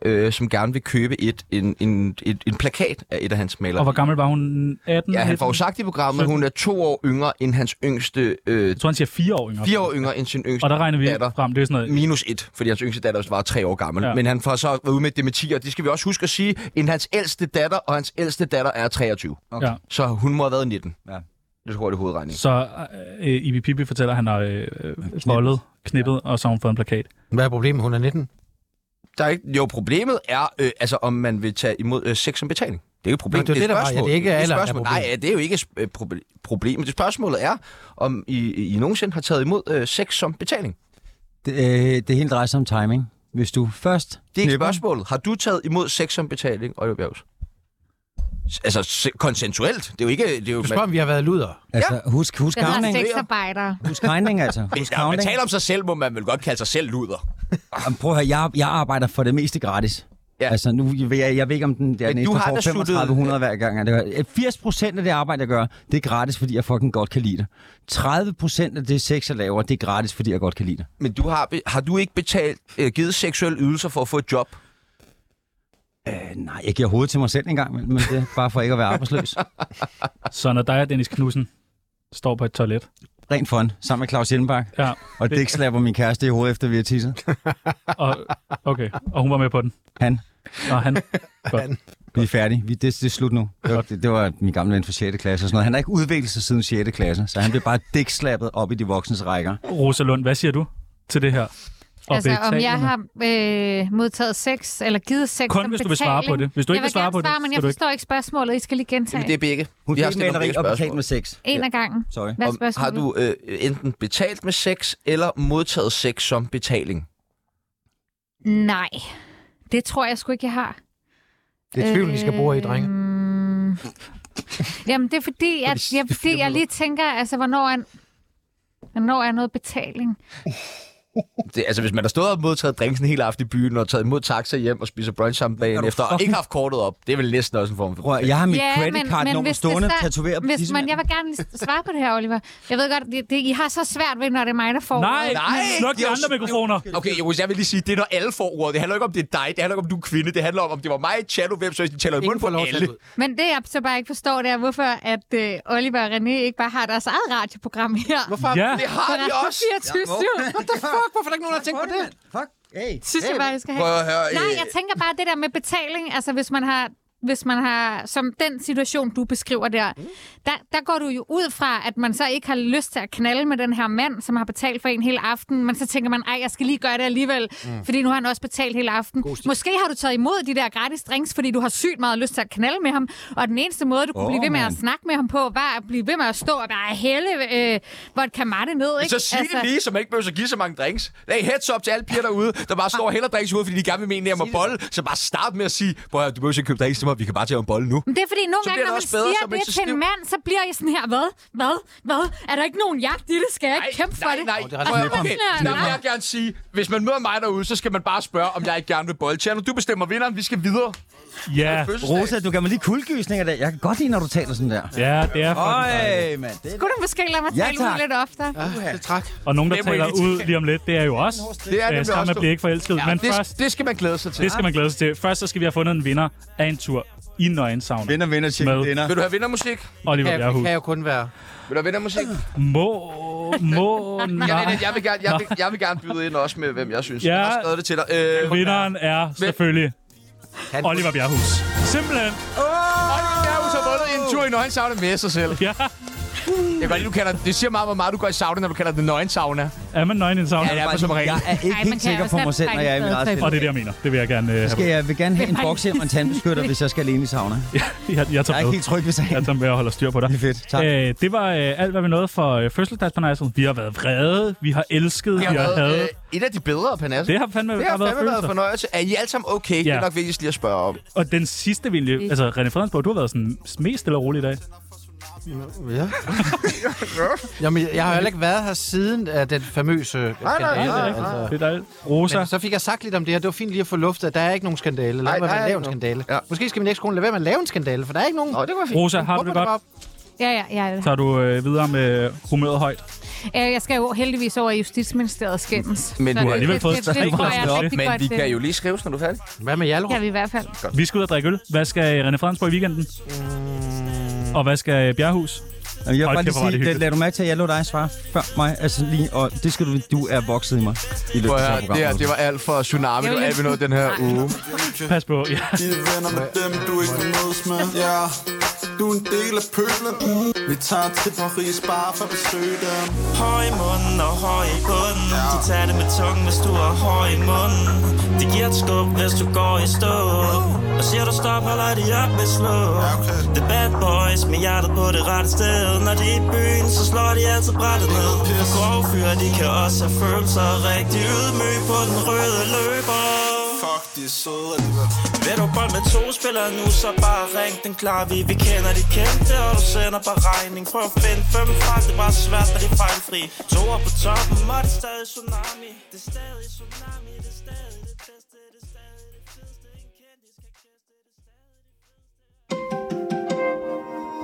øh, som gerne vil købe et, en, en, et, en plakat af et af hans malerier. Og hvor gammel var hun? 18? Ja, han 19? får jo sagt i programmet, at hun er to år yngre end hans yngste, øh, Jeg tror, han siger fire år yngre. fire år yngre end sin yngste Og der regner vi datter. frem. Det er sådan noget... Minus et, fordi hans yngste datter var tre år gammel. Ja. Ja. Men han får så været ude med et dementi, og det skal vi også huske at sige, end hans ældste datter, og hans ældste datter er 23. Okay. Ja. Så hun må have været 19. Ja. Det tror jeg, det er hovedregning. Så øh, Ibi Pibi fortæller, at han har øh, øh, bollet, knippet, og så har hun fået en plakat. Hvad er problemet? Hun er 19. Der er ikke, jo, problemet er, øh, altså, om man vil tage imod øh, sex som betaling. Det er jo et problem. Nå, det er det, et der var- ja, spørgsmål. det er ikke et der er spørgsmål. problemet. Nej, det er jo ikke et øh, proble- problem. Det spørgsmålet er, om I, I nogensinde har taget imod øh, sex som betaling. Det, øh, det hele drejer sig om timing. Hvis du først Det er ikke spørgsmålet. Har du taget imod sex som betaling, Oliver Bjergs? Altså, se- konsensuelt. Det er jo ikke... Det er jo, Du spørger, om vi har været luder. Altså, husk, husk Den counting. sexarbejdere. Husk counting, altså. hvis Husk der, man taler om sig selv, må man vel godt kalde sig selv luder. Jamen, Prøv at høre, jeg, jeg arbejder for det meste gratis. Ja. Altså, nu, jeg, jeg, jeg ved ikke, om den der Men næste får da sluttet- 3500 hver gang. jeg Det gør. 80 procent af det arbejde, jeg gør, det er gratis, fordi jeg fucking godt kan lide det. 30 procent af det sex, jeg laver, det er gratis, fordi jeg godt kan lide det. Men du har, har du ikke betalt, øh, givet seksuelle ydelser for at få et job? Øh, nej, jeg giver hovedet til mig selv en gang, men det er bare for ikke at være arbejdsløs. Så når dig og Dennis Knudsen står på et toilet, Rent fun, sammen med Claus Hjelmbak. ja, Og Det- Dick slapper min kæreste i hovedet, efter vi har tisset. og, okay, og hun var med på den. Han. Og han. Vi er færdige. Vi, det, det er slut nu. Det var, det, det var min gamle ven fra 6. klasse og sådan noget. Han har ikke udviklet sig siden 6. klasse, så han bliver bare dækslappet op i de voksnes rækker. Rosa Lund, hvad siger du til det her? Og Altså, om jeg har øh, modtaget sex, eller givet sex Kun som hvis du vil svare betaling. på det. Hvis du ikke jeg vil svare på det, svare, men jeg ikke. forstår ikke spørgsmålet. I skal lige gentage. Jamen, det er begge. Hun fik stillet maleri og betalt med sex. En af gangen. Sorry. Hvad er Om, har du øh, enten betalt med sex, eller modtaget sex som betaling? Nej, det tror jeg sgu ikke, jeg har. Det er tvivl, I skal bruge i, drenge. Øhm, Jamen, det er fordi, at, jeg, fordi jeg lige tænker, altså, hvornår er, hvornår er noget betaling? Det, altså, hvis man har stået og modtaget drinks en hel aften i byen, og taget imod taxa hjem og spiser brunch sammen dagen efter, og ikke haft kortet op, det er vel næsten også en form for... Prøv, jeg har mit Ja, credit men- card men nummer hvis det stående så- tatoveret på Hvis man, jeg vil gerne svare på det her, Oliver. Jeg ved godt, det, det, I har så svært ved, når det er mig, der får Nej, ordet. nej, sluk de andre mikrofoner. Okay, Joris, jeg vil lige sige, det er når alle får ordet. Det handler ikke om, det er dig, det handler ikke om, du er kvinde. Det handler om, om det var mig, Chano, hvem så de taler i munden på alle. Men det, jeg så bare ikke forstår, det er, hvorfor at øh, Oliver og René ikke bare har deres eget radioprogram her. Hvorfor? Ja, Det har de også. 24 What the fuck? Hvorfor er der ikke nogen, der har tænkt på det? Fuck, hey. Synes jeg bare, jeg skal have. Prøv at høre. Nej, øh, jeg tænker bare det der med betaling. Altså, hvis man har hvis man har, som den situation, du beskriver der, Mm. der, der går du jo ud fra, at man så ikke har lyst til at knalde med den her mand, som har betalt for en hele aften, men så tænker man, ej, jeg skal lige gøre det alligevel, mm. fordi nu har han også betalt hele aften. Måske har du taget imod de der gratis drinks, fordi du har sygt meget lyst til at knalde med ham, og den eneste måde, du kunne Åh, blive ved med at mand. snakke med ham på, var at blive ved med at stå og bare hælde øh, vodka matte ned, ikke? Så sig altså... det lige, så man ikke behøver at give så mange drinks. Hey, heads up til alle piger derude, der bare står og hælder drinks ud, fordi de gerne vil mene, at jeg må bolle. Så bare start med at sige, at du behøver ikke købe drinks til mig, vi kan bare tage en bolle nu. Men det er fordi, nogle Så gange, når man også bedre, siger det til en mand, så bliver jeg sådan her, hvad? Hvad? Hvad? Er der ikke nogen jagt i det? Skal jeg ikke kæmpe for nej, det? nej, nej. nemt. Okay, Nå. der vil jeg gerne sige, hvis man møder mig derude, så skal man bare spørge, om jeg ikke gerne vil bolle. Tjerno, du bestemmer vinderen, vi skal videre. Ja. Rosa, du kan mig lige kuldgysninger der. Jeg kan godt lide, når du taler sådan der. ja, det er dejligt. Øj, mand. Det Skulle du måske lade mig Ja, tale tak. ud lidt oftere? Ja, det trak. Og nogen, der Det taler ud lige om lidt, det er jo os. Det er Øh, nemlig Sammen også med Bliv ikke forelsket. Ja, Men det, først, det skal man glæde sig til. det skal man glæde sig til. Først så skal vi have fundet en vinder af en tur i nøgensauna. Vinder, vinder, chicken Med. dinner. Vil du have vindermusik? Oliver Kan, Bjerghus. kan jo kun være. Vil du have vindermusik? Må, må, Jeg, nej. jeg, jeg, vil gerne, jeg, vil, jeg vil gerne byde ind også med, hvem jeg synes. Ja. Jeg har skrevet det til dig. Øh, Vinderen er selvfølgelig Oliver Bjerghus. Simpelthen. Oliver Bjerghus har vundet en tur i nøgensauna med sig selv. Ja. Jeg kan godt lide, du kalder, det siger meget, hvor meget du går i sauna, når du kalder det nøgensauna. Er man nøgen i en sauna? Ja, det er man som regel. Jeg er ikke Ej, man helt kan sikker på mig selv når jeg er i eget spil. Og det er det, jeg mener. Det vil jeg gerne øh, have. Skal jeg vil gerne have en bokshjem og en tandbeskytter, hvis jeg skal alene i sauna. Jeg, jeg Jeg er tager ikke helt tryg ved sagen. Jeg tager med og holder styr på dig. Det er fedt. Tak. Øh, det var øh, alt, hvad vi nåede for øh, fødselsdagspanasset. Vi har været vrede, vi har elsket, vi har hadet. øh, et af de bedre, Panas. Det har fandme det har været fandme været følelser. fornøjelse. Er I alle sammen okay? Det Ja. er nok vigtigst lige at spørge om. Og den sidste vilje, altså René Fredensborg, du har været sådan mest stille og rolig i dag. Ja. Jamen, jeg har heller ikke været her siden af den famøse nej, skandale. nej, altså. Det er dejligt. Rosa, Men så fik jeg sagt lidt om det her. Det var fint lige at få luftet, at der er ikke nogen skandale. Lad Nej, være er med at lave en skandale. Ja. Måske skal min ekskone lade være med at lave en skandale, for der er ikke nogen. Nå, det var fint. Rosa, har du det godt? Ja, ja, ja. Tager du øh, videre med humøret højt? Jeg skal jo heldigvis over i Justitsministeriet skændes. Men Så du har det- alligevel det- fået det- det meget op. rigtig Men godt vi kan jo lige skrives, når du er færdig. Hvad med Hjallerup? Kan vi i hvert fald. Vi skal ud og drikke øl. Hvad skal René Fredensborg i weekenden? Og hvad skal Bjerghus? Jamen, Jeg vil bare det lige sige, hyggeligt. lad du mærke til, at jeg lå dig svare før mig. Altså lige, og det skal du, du er vokset i mig. I løbet af det her det, det var alt for Tsunami. Det var alt, vi nåede den her uge. Pas på. Ja. De er venner med dem, du ikke mødes med Ja, du er en del af pøblen Vi tager til Paris bare for at besøge dem Høj i munden og høj i bunden De tager det med tungen, hvis du er høj i munden De giver et skub, hvis du går i stå Og siger du stop, holder de op med slå The bad boys med hjertet på det rette sted Når de er i byen, så slår de altid brættet ned. Grove fyre, de kan også have følelser. Rigtig ydmyg på den røde løber. Fuck, de er søde alligevel Vil du bold med to spillere nu, så bare ring den klar. Vi, vi kender de kendte, og du sender bare regning. Prøv at finde fem fra, det er bare svært, når de er fejlfri. To på toppen, og det er stadig tsunami. Det er stadig tsunami, det er stadig